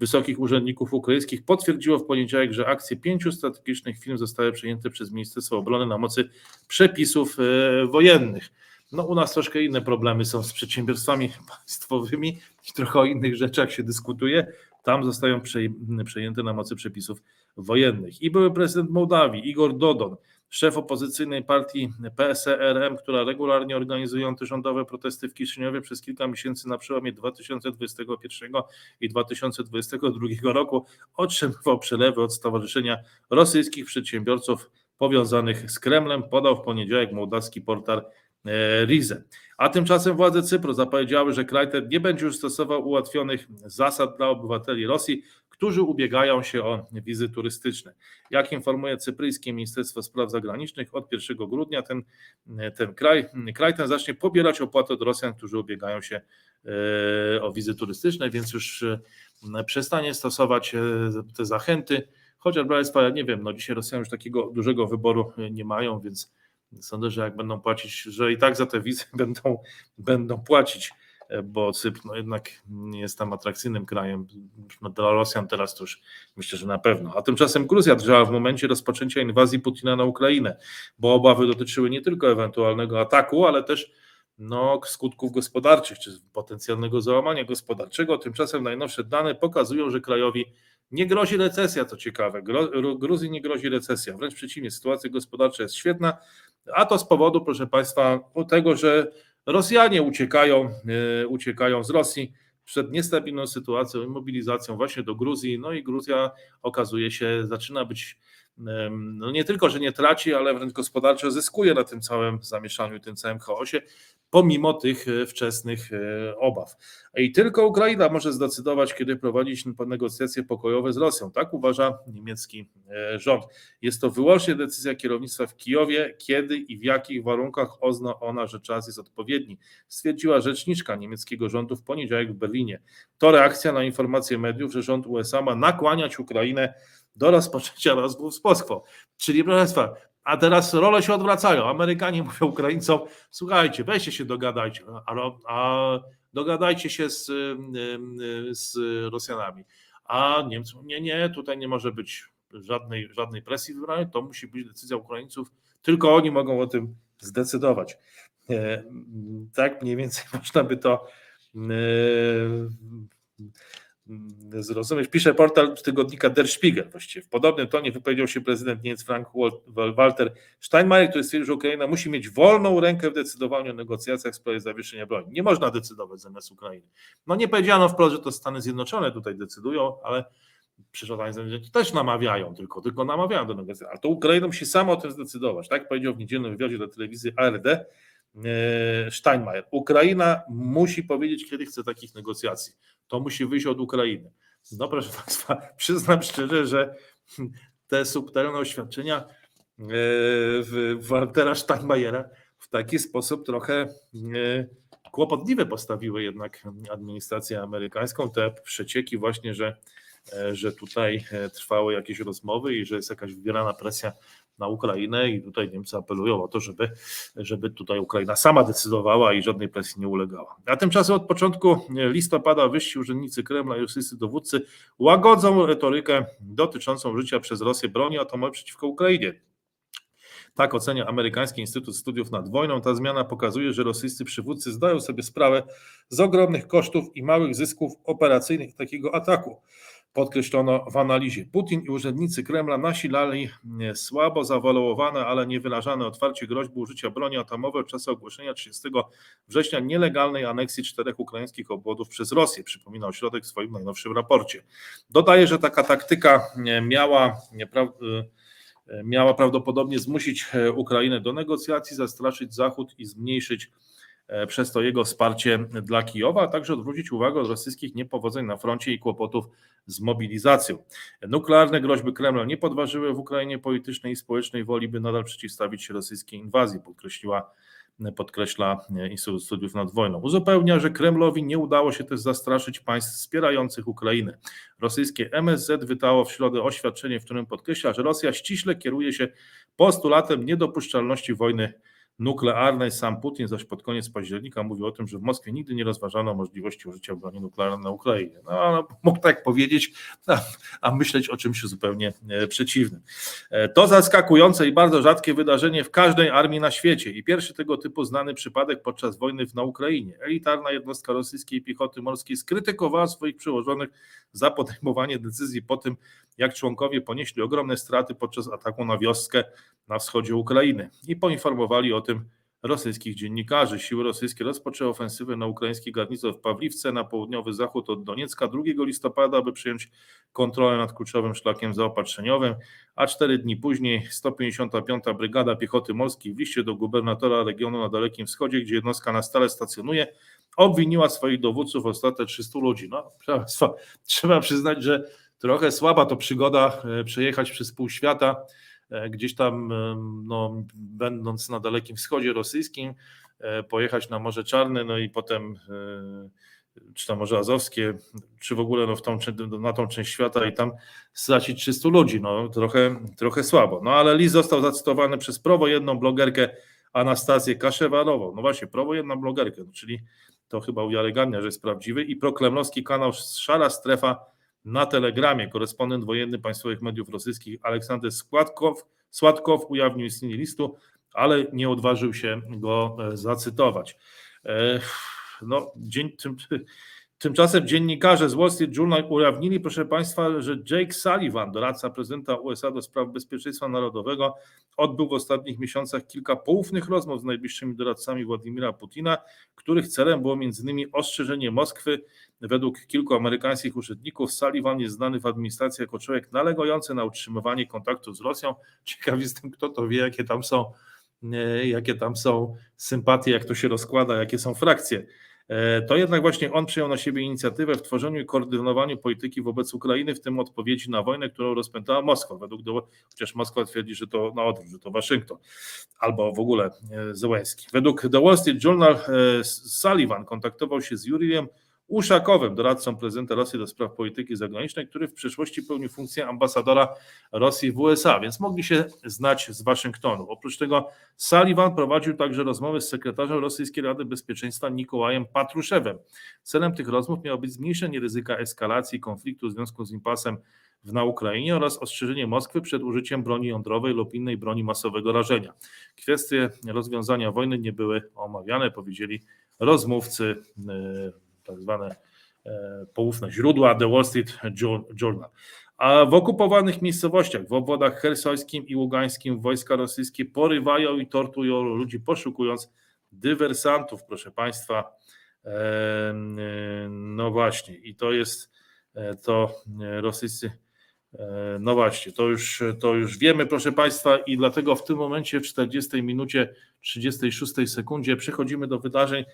wysokich urzędników ukraińskich potwierdziło w poniedziałek, że akcje pięciu strategicznych firm zostały przejęte przez Ministerstwo Obrony na mocy przepisów e, wojennych. No u nas troszkę inne problemy są z przedsiębiorstwami państwowymi i trochę o innych rzeczach się dyskutuje. Tam zostają przej- przejęte na mocy przepisów wojennych. I były prezydent Mołdawii, Igor Dodon, szef opozycyjnej partii PSRM, która regularnie organizuje antyrządowe protesty w Kiszyniowie przez kilka miesięcy na przełomie 2021 i 2022 roku, otrzymywał przelewy od Stowarzyszenia Rosyjskich Przedsiębiorców Powiązanych z Kremlem, podał w poniedziałek mołdawski portal e, Rize. A tymczasem władze Cypru zapowiedziały, że kraj ten nie będzie już stosował ułatwionych zasad dla obywateli Rosji, którzy ubiegają się o wizy turystyczne. Jak informuje cypryjskie Ministerstwo Spraw Zagranicznych, od 1 grudnia ten, ten kraj, kraj ten zacznie pobierać opłaty od Rosjan, którzy ubiegają się e, o wizy turystyczne, więc już e, przestanie stosować e, te zachęty. Chociaż, proszę Państwa, nie wiem, no dzisiaj Rosjanie już takiego dużego wyboru nie mają, więc sądzę, że jak będą płacić, że i tak za te wizy będą, będą płacić, e, bo Cypr no jednak nie jest tam atrakcyjnym krajem. No Dla Rosjan teraz to już myślę, że na pewno. A tymczasem Gruzja drżała w momencie rozpoczęcia inwazji Putina na Ukrainę, bo obawy dotyczyły nie tylko ewentualnego ataku, ale też no, skutków gospodarczych czy potencjalnego załamania gospodarczego. Tymczasem najnowsze dane pokazują, że krajowi nie grozi recesja, co ciekawe. Gruzji nie grozi recesja, wręcz przeciwnie, sytuacja gospodarcza jest świetna, a to z powodu, proszę Państwa, tego, że Rosjanie uciekają, e, uciekają z Rosji, przed niestabilną sytuacją i mobilizacją właśnie do Gruzji. No i Gruzja okazuje się, zaczyna być no nie tylko, że nie traci, ale wręcz gospodarczo zyskuje na tym całym zamieszaniu, tym całym chaosie, pomimo tych e, wczesnych e, obaw. I tylko Ukraina może zdecydować, kiedy prowadzić negocjacje pokojowe z Rosją. Tak uważa niemiecki e, rząd. Jest to wyłącznie decyzja kierownictwa w Kijowie, kiedy i w jakich warunkach ozna ona, że czas jest odpowiedni, stwierdziła rzeczniczka niemieckiego rządu w poniedziałek w Berlinie. To reakcja na informację mediów, że rząd USA ma nakłaniać Ukrainę do rozpoczęcia rozmów z Moskwą. Czyli proszę Państwa, a teraz role się odwracają. Amerykanie mówią Ukraińcom, słuchajcie, weźcie się dogadajcie, a, a dogadajcie się z, z Rosjanami. A Niemcy nie, nie, tutaj nie może być żadnej, żadnej presji wybranej, to musi być decyzja Ukraińców, tylko oni mogą o tym zdecydować. E, tak mniej więcej można by to Mm, zrozumieć. Pisze portal tygodnika Der Spiegel. Właściwie w podobnym tonie wypowiedział się prezydent Niemiec Frank Walter Steinmeier, który stwierdził, że Ukraina musi mieć wolną rękę w decydowaniu o negocjacjach w sprawie zawieszenia broni. Nie można decydować zamiast Ukrainy. No nie powiedziano wprost, że to Stany Zjednoczone tutaj decydują, ale Zjednoczone też namawiają, tylko, tylko namawiają do negocjacji. Ale to Ukraina musi sama o tym zdecydować. Tak powiedział w niedzielnym wywiadzie dla telewizji ARD e, Steinmeier. Ukraina musi powiedzieć, kiedy chce takich negocjacji to musi wyjść od Ukrainy. No proszę Państwa, przyznam szczerze, że te subtelne oświadczenia e, Waltera Steinmeiera w taki sposób trochę e, kłopotliwe postawiły jednak administrację amerykańską. Te przecieki właśnie, że, e, że tutaj trwały jakieś rozmowy i że jest jakaś wywierana presja na Ukrainę i tutaj Niemcy apelują o to, żeby, żeby tutaj Ukraina sama decydowała i żadnej presji nie ulegała. A tymczasem od początku listopada wyżsi urzędnicy Kremla i rosyjscy dowódcy łagodzą retorykę dotyczącą życia przez Rosję broni atomowej przeciwko Ukrainie. Tak ocenia Amerykański Instytut Studiów nad Wojną. Ta zmiana pokazuje, że rosyjscy przywódcy zdają sobie sprawę z ogromnych kosztów i małych zysków operacyjnych takiego ataku podkreślono w analizie. Putin i urzędnicy Kremla nasilali słabo zawaluowane, ale niewyrażane otwarcie groźby użycia broni atomowej od czasu ogłoszenia 30 września nielegalnej aneksji czterech ukraińskich obwodów przez Rosję, przypominał środek w swoim najnowszym raporcie. Dodaje, że taka taktyka miała, miała prawdopodobnie zmusić Ukrainę do negocjacji, zastraszyć Zachód i zmniejszyć E, przez to jego wsparcie dla Kijowa, a także odwrócić uwagę od rosyjskich niepowodzeń na froncie i kłopotów z mobilizacją. Nuklearne groźby Kremla nie podważyły w Ukrainie politycznej i społecznej woli, by nadal przeciwstawić się rosyjskiej inwazji, podkreśliła podkreśla Instytut Studiów nad Wojną. Uzupełnia, że Kremlowi nie udało się też zastraszyć państw wspierających Ukrainę. Rosyjskie MSZ wydało w środę oświadczenie, w którym podkreśla, że Rosja ściśle kieruje się postulatem niedopuszczalności wojny nuklearnej. Sam Putin zaś pod koniec października mówił o tym, że w Moskwie nigdy nie rozważano możliwości użycia broni nuklearnej na Ukrainie. No, mógł tak powiedzieć, a, a myśleć o czymś zupełnie e, przeciwnym. E, to zaskakujące i bardzo rzadkie wydarzenie w każdej armii na świecie i pierwszy tego typu znany przypadek podczas wojny na Ukrainie. Elitarna jednostka rosyjskiej piechoty morskiej skrytykowała swoich przełożonych za podejmowanie decyzji po tym, jak członkowie ponieśli ogromne straty podczas ataku na wioskę na wschodzie Ukrainy i poinformowali o tym rosyjskich dziennikarzy. Siły rosyjskie rozpoczęły ofensywę na ukraiński garnizon w Pawliwce na południowy zachód od Doniecka 2 listopada, aby przyjąć kontrolę nad kluczowym szlakiem zaopatrzeniowym, a cztery dni później 155. Brygada Piechoty Morskiej w liście do gubernatora regionu na Dalekim Wschodzie, gdzie jednostka na stale stacjonuje, obwiniła swoich dowódców o stratę 300 ludzi. No, trzeba przyznać, że trochę słaba to przygoda e, przejechać przez pół świata, gdzieś tam, e, no, będąc na Dalekim Wschodzie rosyjskim, pojechać na Morze Czarne, no i potem czy na Morze Azowskie, czy w ogóle no, w tą, na tą część świata i tam stracić 300 ludzi, no trochę, trochę słabo. No ale list został zacytowany przez prowojenną blogerkę Anastazję Kaszewarową. No właśnie, prowojenną blogerkę, no, czyli to chyba uwiarygadnia, że jest prawdziwy i prokremlowski kanał Szara Strefa na Telegramie korespondent wojenny państwowych mediów rosyjskich Aleksander Składkow, Sładkow ujawnił istnienie listu, ale nie odważył się go e, zacytować. E, no, dzień, tym, tymczasem dziennikarze z Wall Street Journal ujawnili, proszę Państwa, że Jake Sullivan, doradca prezydenta USA do spraw bezpieczeństwa narodowego, odbył w ostatnich miesiącach kilka poufnych rozmów z najbliższymi doradcami Władimira Putina, których celem było m.in. ostrzeżenie Moskwy Według kilku amerykańskich urzędników Sullivan jest znany w administracji jako człowiek nalegający na utrzymywanie kontaktów z Rosją. Ciekaw jestem, kto to wie, jakie tam są, e, jakie tam są sympatie, jak to się rozkłada, jakie są frakcje. E, to jednak właśnie on przyjął na siebie inicjatywę w tworzeniu i koordynowaniu polityki wobec Ukrainy, w tym odpowiedzi na wojnę, którą rozpętała Moskwa. Według do, chociaż Moskwa twierdzi, że to na odwrót, że to Waszyngton albo w ogóle e, Zełenski. Według The Wall Street Journal Sullivan kontaktował się z Jurijem Uszakowym, doradcą prezydenta Rosji do spraw polityki zagranicznej, który w przeszłości pełnił funkcję ambasadora Rosji w USA, więc mogli się znać z Waszyngtonu. Oprócz tego Sullivan prowadził także rozmowy z sekretarzem Rosyjskiej Rady Bezpieczeństwa Nikołajem Patruszewem. Celem tych rozmów miało być zmniejszenie ryzyka eskalacji konfliktu w związku z impasem w na Ukrainie oraz ostrzeżenie Moskwy przed użyciem broni jądrowej lub innej broni masowego rażenia. Kwestie rozwiązania wojny nie były omawiane, powiedzieli rozmówcy tak zwane e, poufne źródła The Wall Street Journal. A w okupowanych miejscowościach, w obwodach hersońskim i ługańskim wojska rosyjskie porywają i tortują ludzi, poszukując dywersantów, proszę Państwa. E, no właśnie, i to jest e, to rosyjscy. No właśnie, to już, to już wiemy, proszę Państwa, i dlatego w tym momencie, w 40 minucie 36 sekundzie, przechodzimy do wydarzeń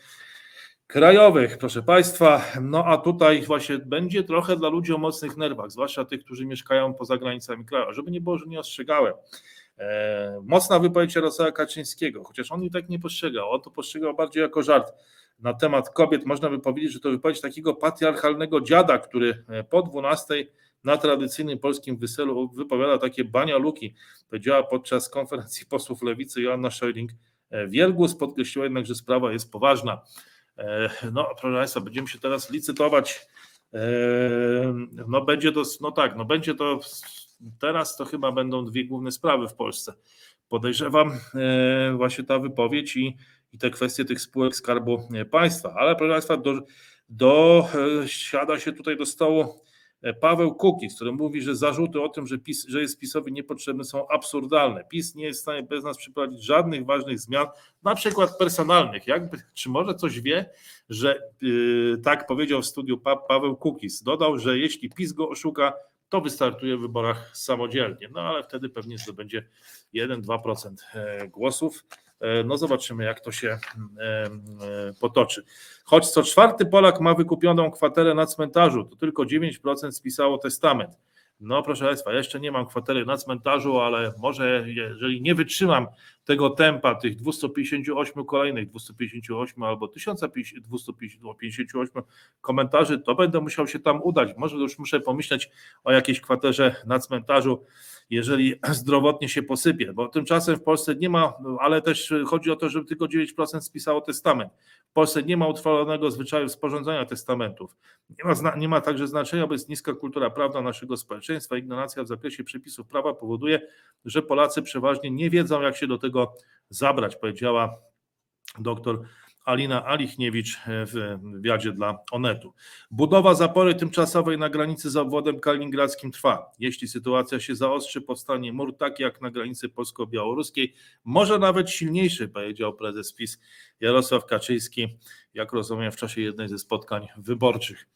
krajowych, proszę Państwa. No a tutaj właśnie będzie trochę dla ludzi o mocnych nerwach, zwłaszcza tych, którzy mieszkają poza granicami kraju. Żeby nie było, że nie ostrzegałem. E, mocna wypowiedź Jarosława Kaczyńskiego, chociaż on i tak nie postrzegał, on to postrzegał bardziej jako żart na temat kobiet. Można by powiedzieć, że to wypowiedź takiego patriarchalnego dziada, który e, po 12 na tradycyjnym polskim weselu wypowiada takie banialuki. Powiedziała podczas konferencji posłów lewicy Joanna Scheuring. E, Wielgus podkreśliła jednak, że sprawa jest poważna. E, no, proszę Państwa, będziemy się teraz licytować. E, no, będzie to, no tak, no będzie to, teraz to chyba będą dwie główne sprawy w Polsce. Podejrzewam e, właśnie ta wypowiedź i, i te kwestie tych spółek Skarbu Państwa. Ale proszę Państwa, do, do, siada się tutaj do stołu Paweł Kukiz, który mówi, że zarzuty o tym, że, PiS, że jest PiSowi niepotrzebny są absurdalne. PiS nie jest w stanie bez nas przeprowadzić żadnych ważnych zmian, na przykład personalnych. Jakby, czy może coś wie, że yy, tak powiedział w studiu pa, Paweł Kukiz. Dodał, że jeśli PiS go oszuka, to wystartuje w wyborach samodzielnie. No ale wtedy pewnie zdobędzie 1-2% e, głosów. E, no zobaczymy, jak to się e, e, potoczy. Choć co czwarty Polak ma wykupioną kwaterę na cmentarzu, to tylko 9% spisało testament. No proszę Państwa, jeszcze nie mam kwatery na cmentarzu, ale może jeżeli nie wytrzymam tego tempa, tych 258 kolejnych, 258 albo 1258 komentarzy, to będę musiał się tam udać. Może już muszę pomyśleć o jakiejś kwaterze na cmentarzu jeżeli zdrowotnie się posypie, bo tymczasem w Polsce nie ma, ale też chodzi o to, żeby tylko 9% spisało testament. W Polsce nie ma utrwalonego zwyczaju sporządzania testamentów. Nie ma, nie ma także znaczenia, bo jest niska kultura prawna naszego społeczeństwa. Ignorancja w zakresie przepisów prawa powoduje, że Polacy przeważnie nie wiedzą, jak się do tego zabrać, powiedziała doktor Alina Alichniewicz w wywiadzie dla Onetu. Budowa zapory tymczasowej na granicy z obwodem kaliningradzkim trwa. Jeśli sytuacja się zaostrzy, powstanie mur taki jak na granicy polsko-białoruskiej, może nawet silniejszy, powiedział prezes PiS Jarosław Kaczyński, jak rozumiem, w czasie jednej ze spotkań wyborczych.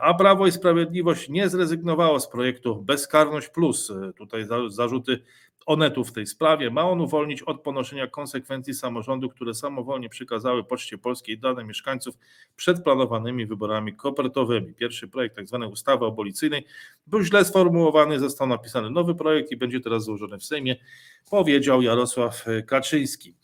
A Prawo i Sprawiedliwość nie zrezygnowało z projektu Bezkarność Plus. Tutaj zarzuty Onetu w tej sprawie. Ma on uwolnić od ponoszenia konsekwencji samorządu, które samowolnie przekazały Poczcie Polskiej dane mieszkańców przed planowanymi wyborami kopertowymi. Pierwszy projekt tzw. Tak ustawy abolicyjnej był źle sformułowany, został napisany nowy projekt i będzie teraz złożony w Sejmie, powiedział Jarosław Kaczyński.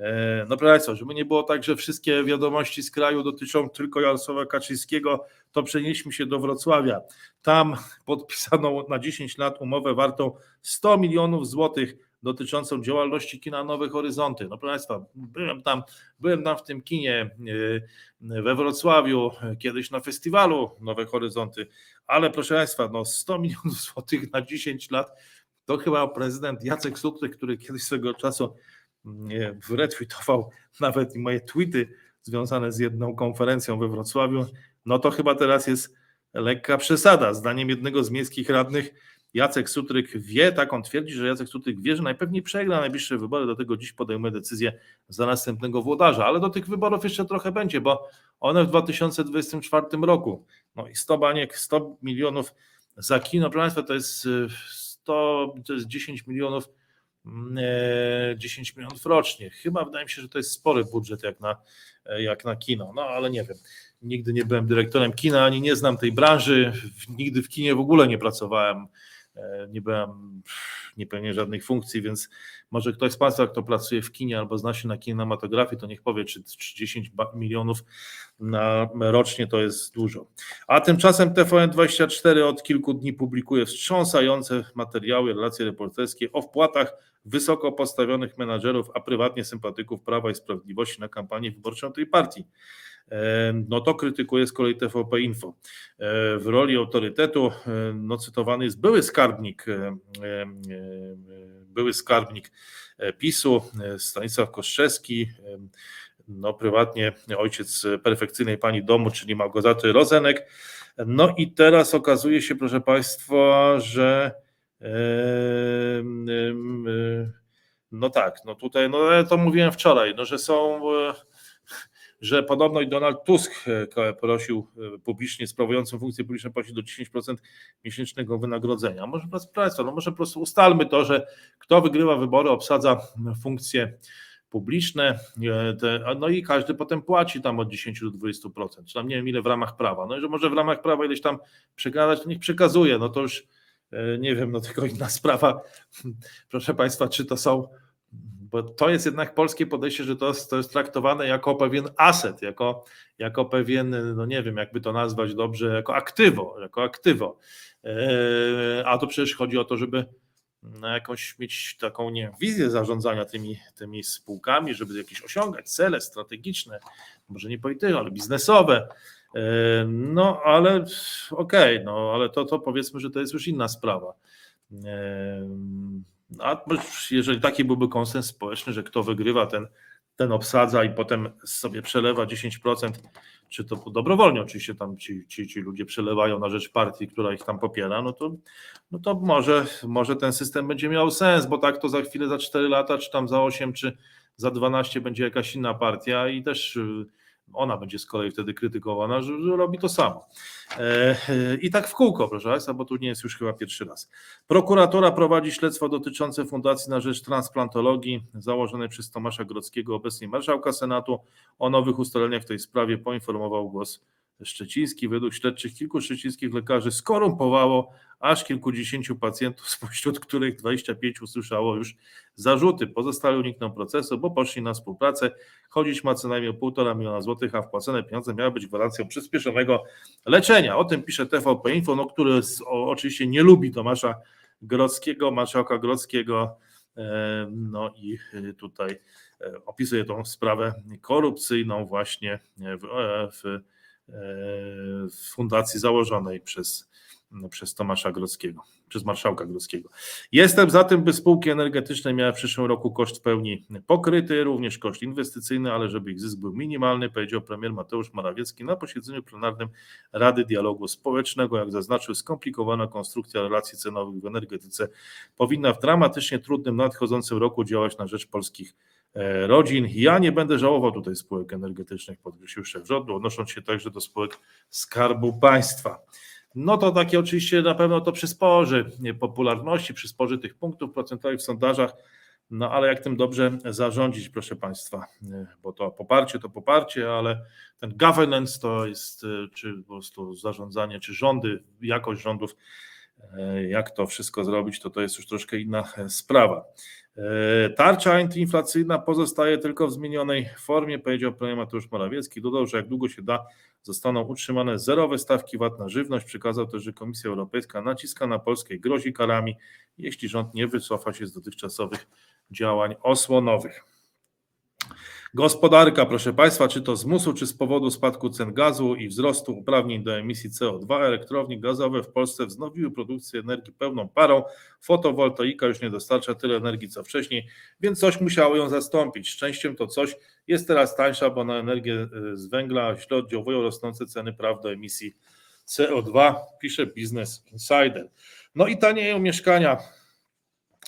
E, no proszę żeby nie było tak, że wszystkie wiadomości z kraju dotyczą tylko Jarosława Kaczyńskiego, to przenieśmy się do Wrocławia. Tam podpisano na 10 lat umowę wartą 100 milionów złotych dotyczącą działalności kina Nowe Horyzonty. No proszę Państwa, byłem tam, byłem tam w tym kinie e, we Wrocławiu, kiedyś na festiwalu Nowe Horyzonty, ale proszę Państwa, no 100 milionów złotych na 10 lat, to chyba prezydent Jacek Sutryk, który kiedyś swego czasu retweetował nawet moje tweety związane z jedną konferencją we Wrocławiu, no to chyba teraz jest lekka przesada. Zdaniem jednego z miejskich radnych Jacek Sutryk wie, tak on twierdzi, że Jacek Sutryk wie, że najpewniej przegra najbliższe wybory, dlatego dziś podejmuje decyzję za następnego włodarza, ale do tych wyborów jeszcze trochę będzie, bo one w 2024 roku, no i 100 baniek, 100 milionów za kino, proszę Państwa, to jest 100, to jest 10 milionów 10 milionów rocznie. Chyba wydaje mi się, że to jest spory budżet jak na, jak na kino, no ale nie wiem. Nigdy nie byłem dyrektorem kina, ani nie znam tej branży, nigdy w kinie w ogóle nie pracowałem, nie byłem nie pełnię żadnych funkcji, więc może ktoś z Państwa, kto pracuje w kinie albo zna się na kinematografii, to niech powie, czy 10 milionów na rocznie to jest dużo. A tymczasem TVN24 od kilku dni publikuje wstrząsające materiały, relacje reporterskie o wpłatach wysoko postawionych menadżerów, a prywatnie sympatyków Prawa i Sprawiedliwości na kampanię wyborczą tej partii. No to krytykuje z kolei TVP Info. W roli autorytetu no, cytowany jest były skarbnik, były skarbnik PiSu, Stanisław Koszczewski, no prywatnie ojciec perfekcyjnej pani domu, czyli Małgorzaty Rozenek. No i teraz okazuje się, proszę Państwa, że no tak, no tutaj, no to mówiłem wczoraj, no że są że podobno i Donald Tusk e, prosił e, publicznie, sprawującą funkcję publiczną prosił do 10% miesięcznego wynagrodzenia. Może Państwa, no może po prostu ustalmy to, że kto wygrywa wybory, obsadza funkcje publiczne, e, no i każdy potem płaci tam od 10 do 20%, czy tam nie wiem ile w ramach prawa. No i że może w ramach prawa ileś tam przekazać, to niech przekazuje, no to już nie wiem, no tylko inna sprawa, proszę Państwa, czy to są bo to jest jednak polskie podejście, że to jest, to jest traktowane jako pewien aset, jako, jako pewien, no nie wiem, jakby to nazwać dobrze, jako aktywo, jako aktywo. E, a to przecież chodzi o to, żeby no, jakąś mieć taką nie wizję zarządzania tymi, tymi spółkami, żeby jakieś osiągać cele strategiczne, może nie polityczne, ale biznesowe. No ale okej, okay, no ale to, to powiedzmy, że to jest już inna sprawa. A jeżeli taki byłby konsens społeczny, że kto wygrywa, ten, ten obsadza i potem sobie przelewa 10%, czy to dobrowolnie oczywiście tam ci, ci, ci ludzie przelewają na rzecz partii, która ich tam popiera, no to, no to może, może ten system będzie miał sens, bo tak to za chwilę, za 4 lata, czy tam za 8, czy za 12 będzie jakaś inna partia i też ona będzie z kolei wtedy krytykowana, że, że robi to samo. E, e, I tak w kółko, proszę Państwa, bo tu nie jest już chyba pierwszy raz. Prokuratura prowadzi śledztwo dotyczące Fundacji na Rzecz Transplantologii założonej przez Tomasza Grodzkiego, obecnie marszałka Senatu. O nowych ustaleniach w tej sprawie poinformował głos Szczeciński. Według śledczych kilku szczecińskich lekarzy skorumpowało aż kilkudziesięciu pacjentów, spośród których 25 usłyszało już zarzuty. Pozostali unikną procesu, bo poszli na współpracę. Chodzić ma co najmniej o 1,5 miliona złotych, a wpłacone pieniądze miały być gwarancją przyspieszonego leczenia. O tym pisze TVP Info, no, który oczywiście nie lubi Tomasza Grodzkiego, marszałka Grodzkiego, e, no i tutaj e, opisuje tą sprawę korupcyjną właśnie w, w fundacji założonej przez, przez Tomasza Grodzkiego, przez marszałka Grodzkiego. Jestem za tym, by spółki energetyczne miały w przyszłym roku koszt w pełni pokryty, również koszt inwestycyjny, ale żeby ich zysk był minimalny, powiedział premier Mateusz Morawiecki na posiedzeniu plenarnym Rady Dialogu Społecznego. Jak zaznaczył, skomplikowana konstrukcja relacji cenowych w energetyce powinna w dramatycznie trudnym nadchodzącym roku działać na rzecz polskich rodzin. Ja nie będę żałował tutaj spółek energetycznych, podkreślił szef rządu, odnosząc się także do spółek Skarbu Państwa. No to takie oczywiście na pewno to przysporzy popularności, przysporzy tych punktów procentowych w sondażach, no ale jak tym dobrze zarządzić, proszę Państwa, e, bo to poparcie to poparcie, ale ten governance to jest, e, czy po prostu zarządzanie, czy rządy, jakość rządów, jak to wszystko zrobić, to to jest już troszkę inna sprawa. E, tarcza antyinflacyjna pozostaje tylko w zmienionej formie, powiedział premier Mateusz Morawiecki. Dodał, że jak długo się da, zostaną utrzymane zerowe stawki VAT na żywność. Przekazał też, że Komisja Europejska naciska na Polskę i grozi karami, jeśli rząd nie wycofa się z dotychczasowych działań osłonowych. Gospodarka, proszę Państwa, czy to z musu, czy z powodu spadku cen gazu i wzrostu uprawnień do emisji CO2, elektrownie gazowe w Polsce wznowiły produkcję energii pełną parą. Fotowoltaika już nie dostarcza tyle energii co wcześniej, więc coś musiało ją zastąpić. Szczęściem to coś jest teraz tańsza, bo na energię y, z węgla źle oddziałują rosnące ceny praw do emisji CO2, pisze Business Insider. No i tanieją mieszkania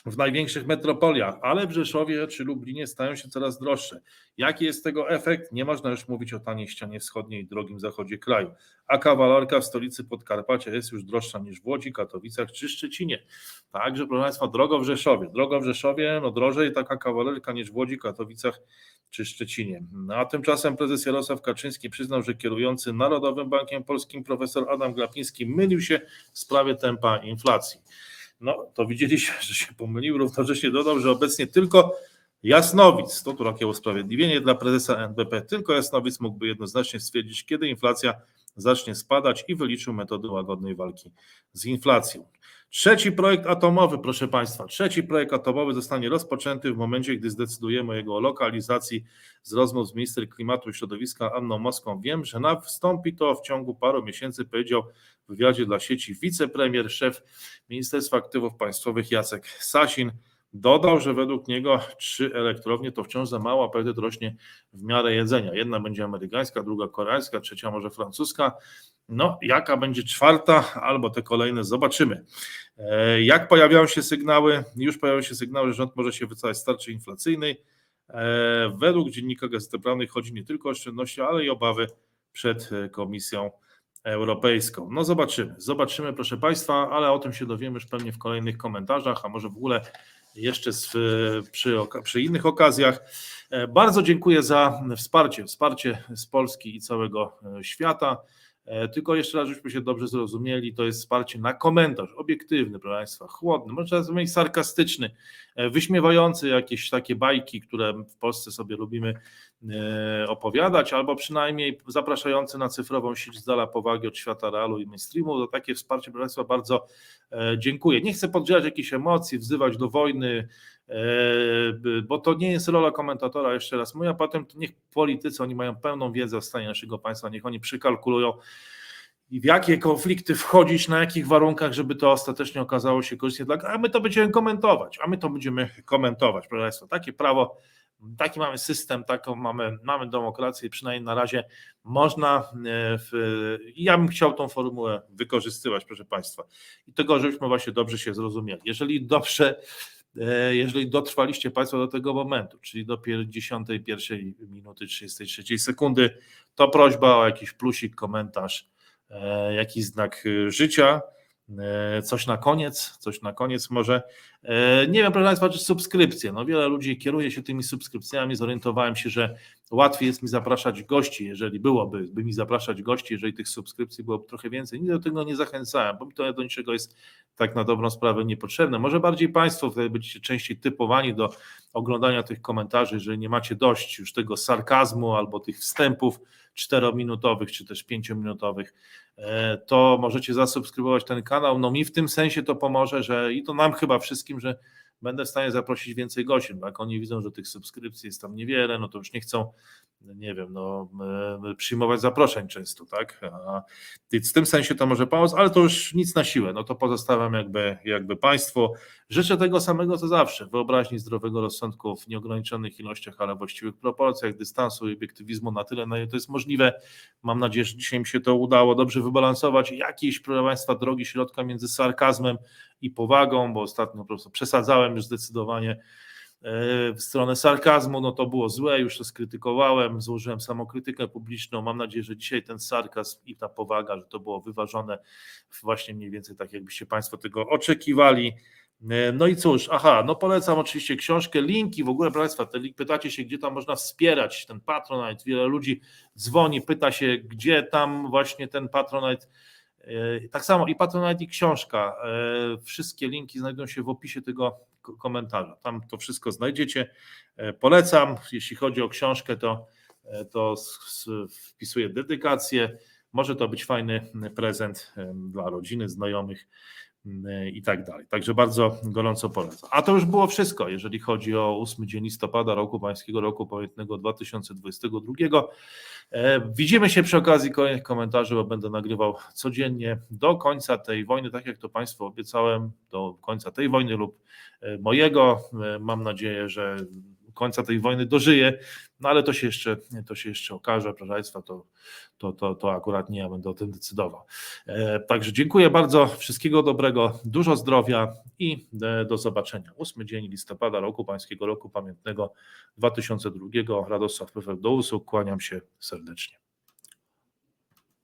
w największych metropoliach, ale w Rzeszowie czy Lublinie stają się coraz droższe. Jaki jest tego efekt? Nie można już mówić o taniej ścianie wschodniej i drogim zachodzie kraju. A kawalerka w stolicy Podkarpacia jest już droższa niż w Łodzi, Katowicach czy Szczecinie. Także, proszę Państwa, drogo w Rzeszowie. Drogo w Rzeszowie, no drożej taka kawalerka niż w Łodzi, Katowicach czy Szczecinie. No, a tymczasem prezes Jarosław Kaczyński przyznał, że kierujący Narodowym Bankiem Polskim profesor Adam Glapiński mylił się w sprawie tempa inflacji. No to widzieliśmy, że się pomylił. Równocześnie dodał, że obecnie tylko Jasnowic, to tu takie usprawiedliwienie dla prezesa NBP, tylko Jasnowic mógłby jednoznacznie stwierdzić, kiedy inflacja zacznie spadać i wyliczył metody łagodnej walki z inflacją. Trzeci projekt atomowy, proszę Państwa, trzeci projekt atomowy zostanie rozpoczęty w momencie, gdy zdecydujemy o jego lokalizacji z rozmów z minister klimatu i środowiska Anną Moską. Wiem, że nastąpi to w ciągu paru miesięcy, powiedział w wywiadzie dla sieci wicepremier, szef Ministerstwa Aktywów Państwowych Jacek Sasin. Dodał, że według niego trzy elektrownie to wciąż za mało, apetyt rośnie w miarę jedzenia. Jedna będzie amerykańska, druga koreańska, trzecia może francuska. No, jaka będzie czwarta albo te kolejne, zobaczymy. E, jak pojawiają się sygnały? Już pojawiają się sygnały, że rząd może się wycofać z tarczy inflacyjnej. E, według dziennika Gazety Prawnej chodzi nie tylko o oszczędności, ale i obawy przed Komisją Europejską. No zobaczymy, zobaczymy proszę Państwa, ale o tym się dowiemy już pewnie w kolejnych komentarzach, a może w ogóle jeszcze przy, przy innych okazjach. E, bardzo dziękuję za wsparcie, wsparcie z Polski i całego świata. E, tylko jeszcze raz, żebyśmy się dobrze zrozumieli, to jest wsparcie na komentarz, obiektywny, proszę Państwa, chłodny, może czasami sarkastyczny, e, wyśmiewający jakieś takie bajki, które w Polsce sobie lubimy e, opowiadać, albo przynajmniej zapraszający na cyfrową sieć z dala powagi od świata realu i mainstreamu. Za takie wsparcie, proszę Państwa, bardzo dziękuję. Nie chcę podgrzać jakichś emocji, wzywać do wojny, bo to nie jest rola komentatora, jeszcze raz mówię, a potem niech politycy, oni mają pełną wiedzę o stanie naszego państwa, niech oni przykalkulują i w jakie konflikty wchodzić, na jakich warunkach, żeby to ostatecznie okazało się korzystnie dla, a my to będziemy komentować, a my to będziemy komentować, proszę Państwa, takie prawo, taki mamy system, taką mamy, mamy demokrację przynajmniej na razie można, e, w, ja bym chciał tą formułę wykorzystywać, proszę Państwa i tego, żebyśmy właśnie dobrze się zrozumieli. Jeżeli dobrze jeżeli dotrwaliście Państwo do tego momentu, czyli do 51 minuty 33 sekundy, to prośba o jakiś plusik, komentarz, e, jakiś znak e, życia. E, coś na koniec, coś na koniec może. E, nie wiem, proszę Państwa, czy subskrypcje. No wiele ludzi kieruje się tymi subskrypcjami. Zorientowałem się, że łatwiej jest mi zapraszać gości, jeżeli byłoby, by mi zapraszać gości, jeżeli tych subskrypcji byłoby trochę więcej. Nigdy do tego nie zachęcałem, bo mi to do niczego jest tak na dobrą sprawę niepotrzebne. Może bardziej Państwo wtedy będziecie częściej typowani do oglądania tych komentarzy, jeżeli nie macie dość już tego sarkazmu albo tych wstępów czterominutowych czy też pięciominutowych to możecie zasubskrybować ten kanał. No mi w tym sensie to pomoże, że i to nam chyba wszystkim, że będę w stanie zaprosić więcej gości, bo jak oni widzą, że tych subskrypcji jest tam niewiele, no to już nie chcą nie wiem, no, e, przyjmować zaproszeń często, tak? A w tym sensie to może pomóc, ale to już nic na siłę, no to pozostawiam jakby, jakby Państwu. Życzę tego samego co zawsze, wyobraźni zdrowego rozsądku w nieograniczonych ilościach, ale właściwych proporcjach, dystansu i obiektywizmu na tyle, na ile to jest możliwe. Mam nadzieję, że dzisiaj mi się to udało dobrze wybalansować. Jakieś, proszę Państwa, drogi środka między sarkazmem i powagą, bo ostatnio po prostu przesadzałem już zdecydowanie w stronę sarkazmu, no to było złe, już to skrytykowałem, złożyłem samokrytykę publiczną. Mam nadzieję, że dzisiaj ten sarkazm i ta powaga, że to było wyważone właśnie mniej więcej tak, jakbyście Państwo tego oczekiwali. No i cóż, aha, no polecam oczywiście książkę, linki w ogóle, Państwa, pytacie się, gdzie tam można wspierać ten Patronite, wiele ludzi dzwoni, pyta się, gdzie tam właśnie ten Patronite E, tak samo i Patronite i książka. E, wszystkie linki znajdują się w opisie tego komentarza. Tam to wszystko znajdziecie. E, polecam. Jeśli chodzi o książkę, to, to wpisuję dedykację. Może to być fajny prezent dla rodziny, znajomych i tak dalej. Także bardzo gorąco polecam. A to już było wszystko, jeżeli chodzi o 8 dzień listopada roku pańskiego roku pamiętnego 2022. E, widzimy się przy okazji kolejnych komentarzy, bo będę nagrywał codziennie do końca tej wojny, tak jak to Państwu obiecałem, do końca tej wojny lub e, mojego. E, mam nadzieję, że końca tej wojny dożyje, no ale to się jeszcze, to się jeszcze okaże, proszę Państwa, to, to, to, to akurat nie ja będę o tym decydował. E, Także dziękuję bardzo, wszystkiego dobrego, dużo zdrowia i e, do zobaczenia. 8 dzień listopada roku Pańskiego Roku Pamiętnego 2002. Radosław Pyfel do usług, kłaniam się serdecznie.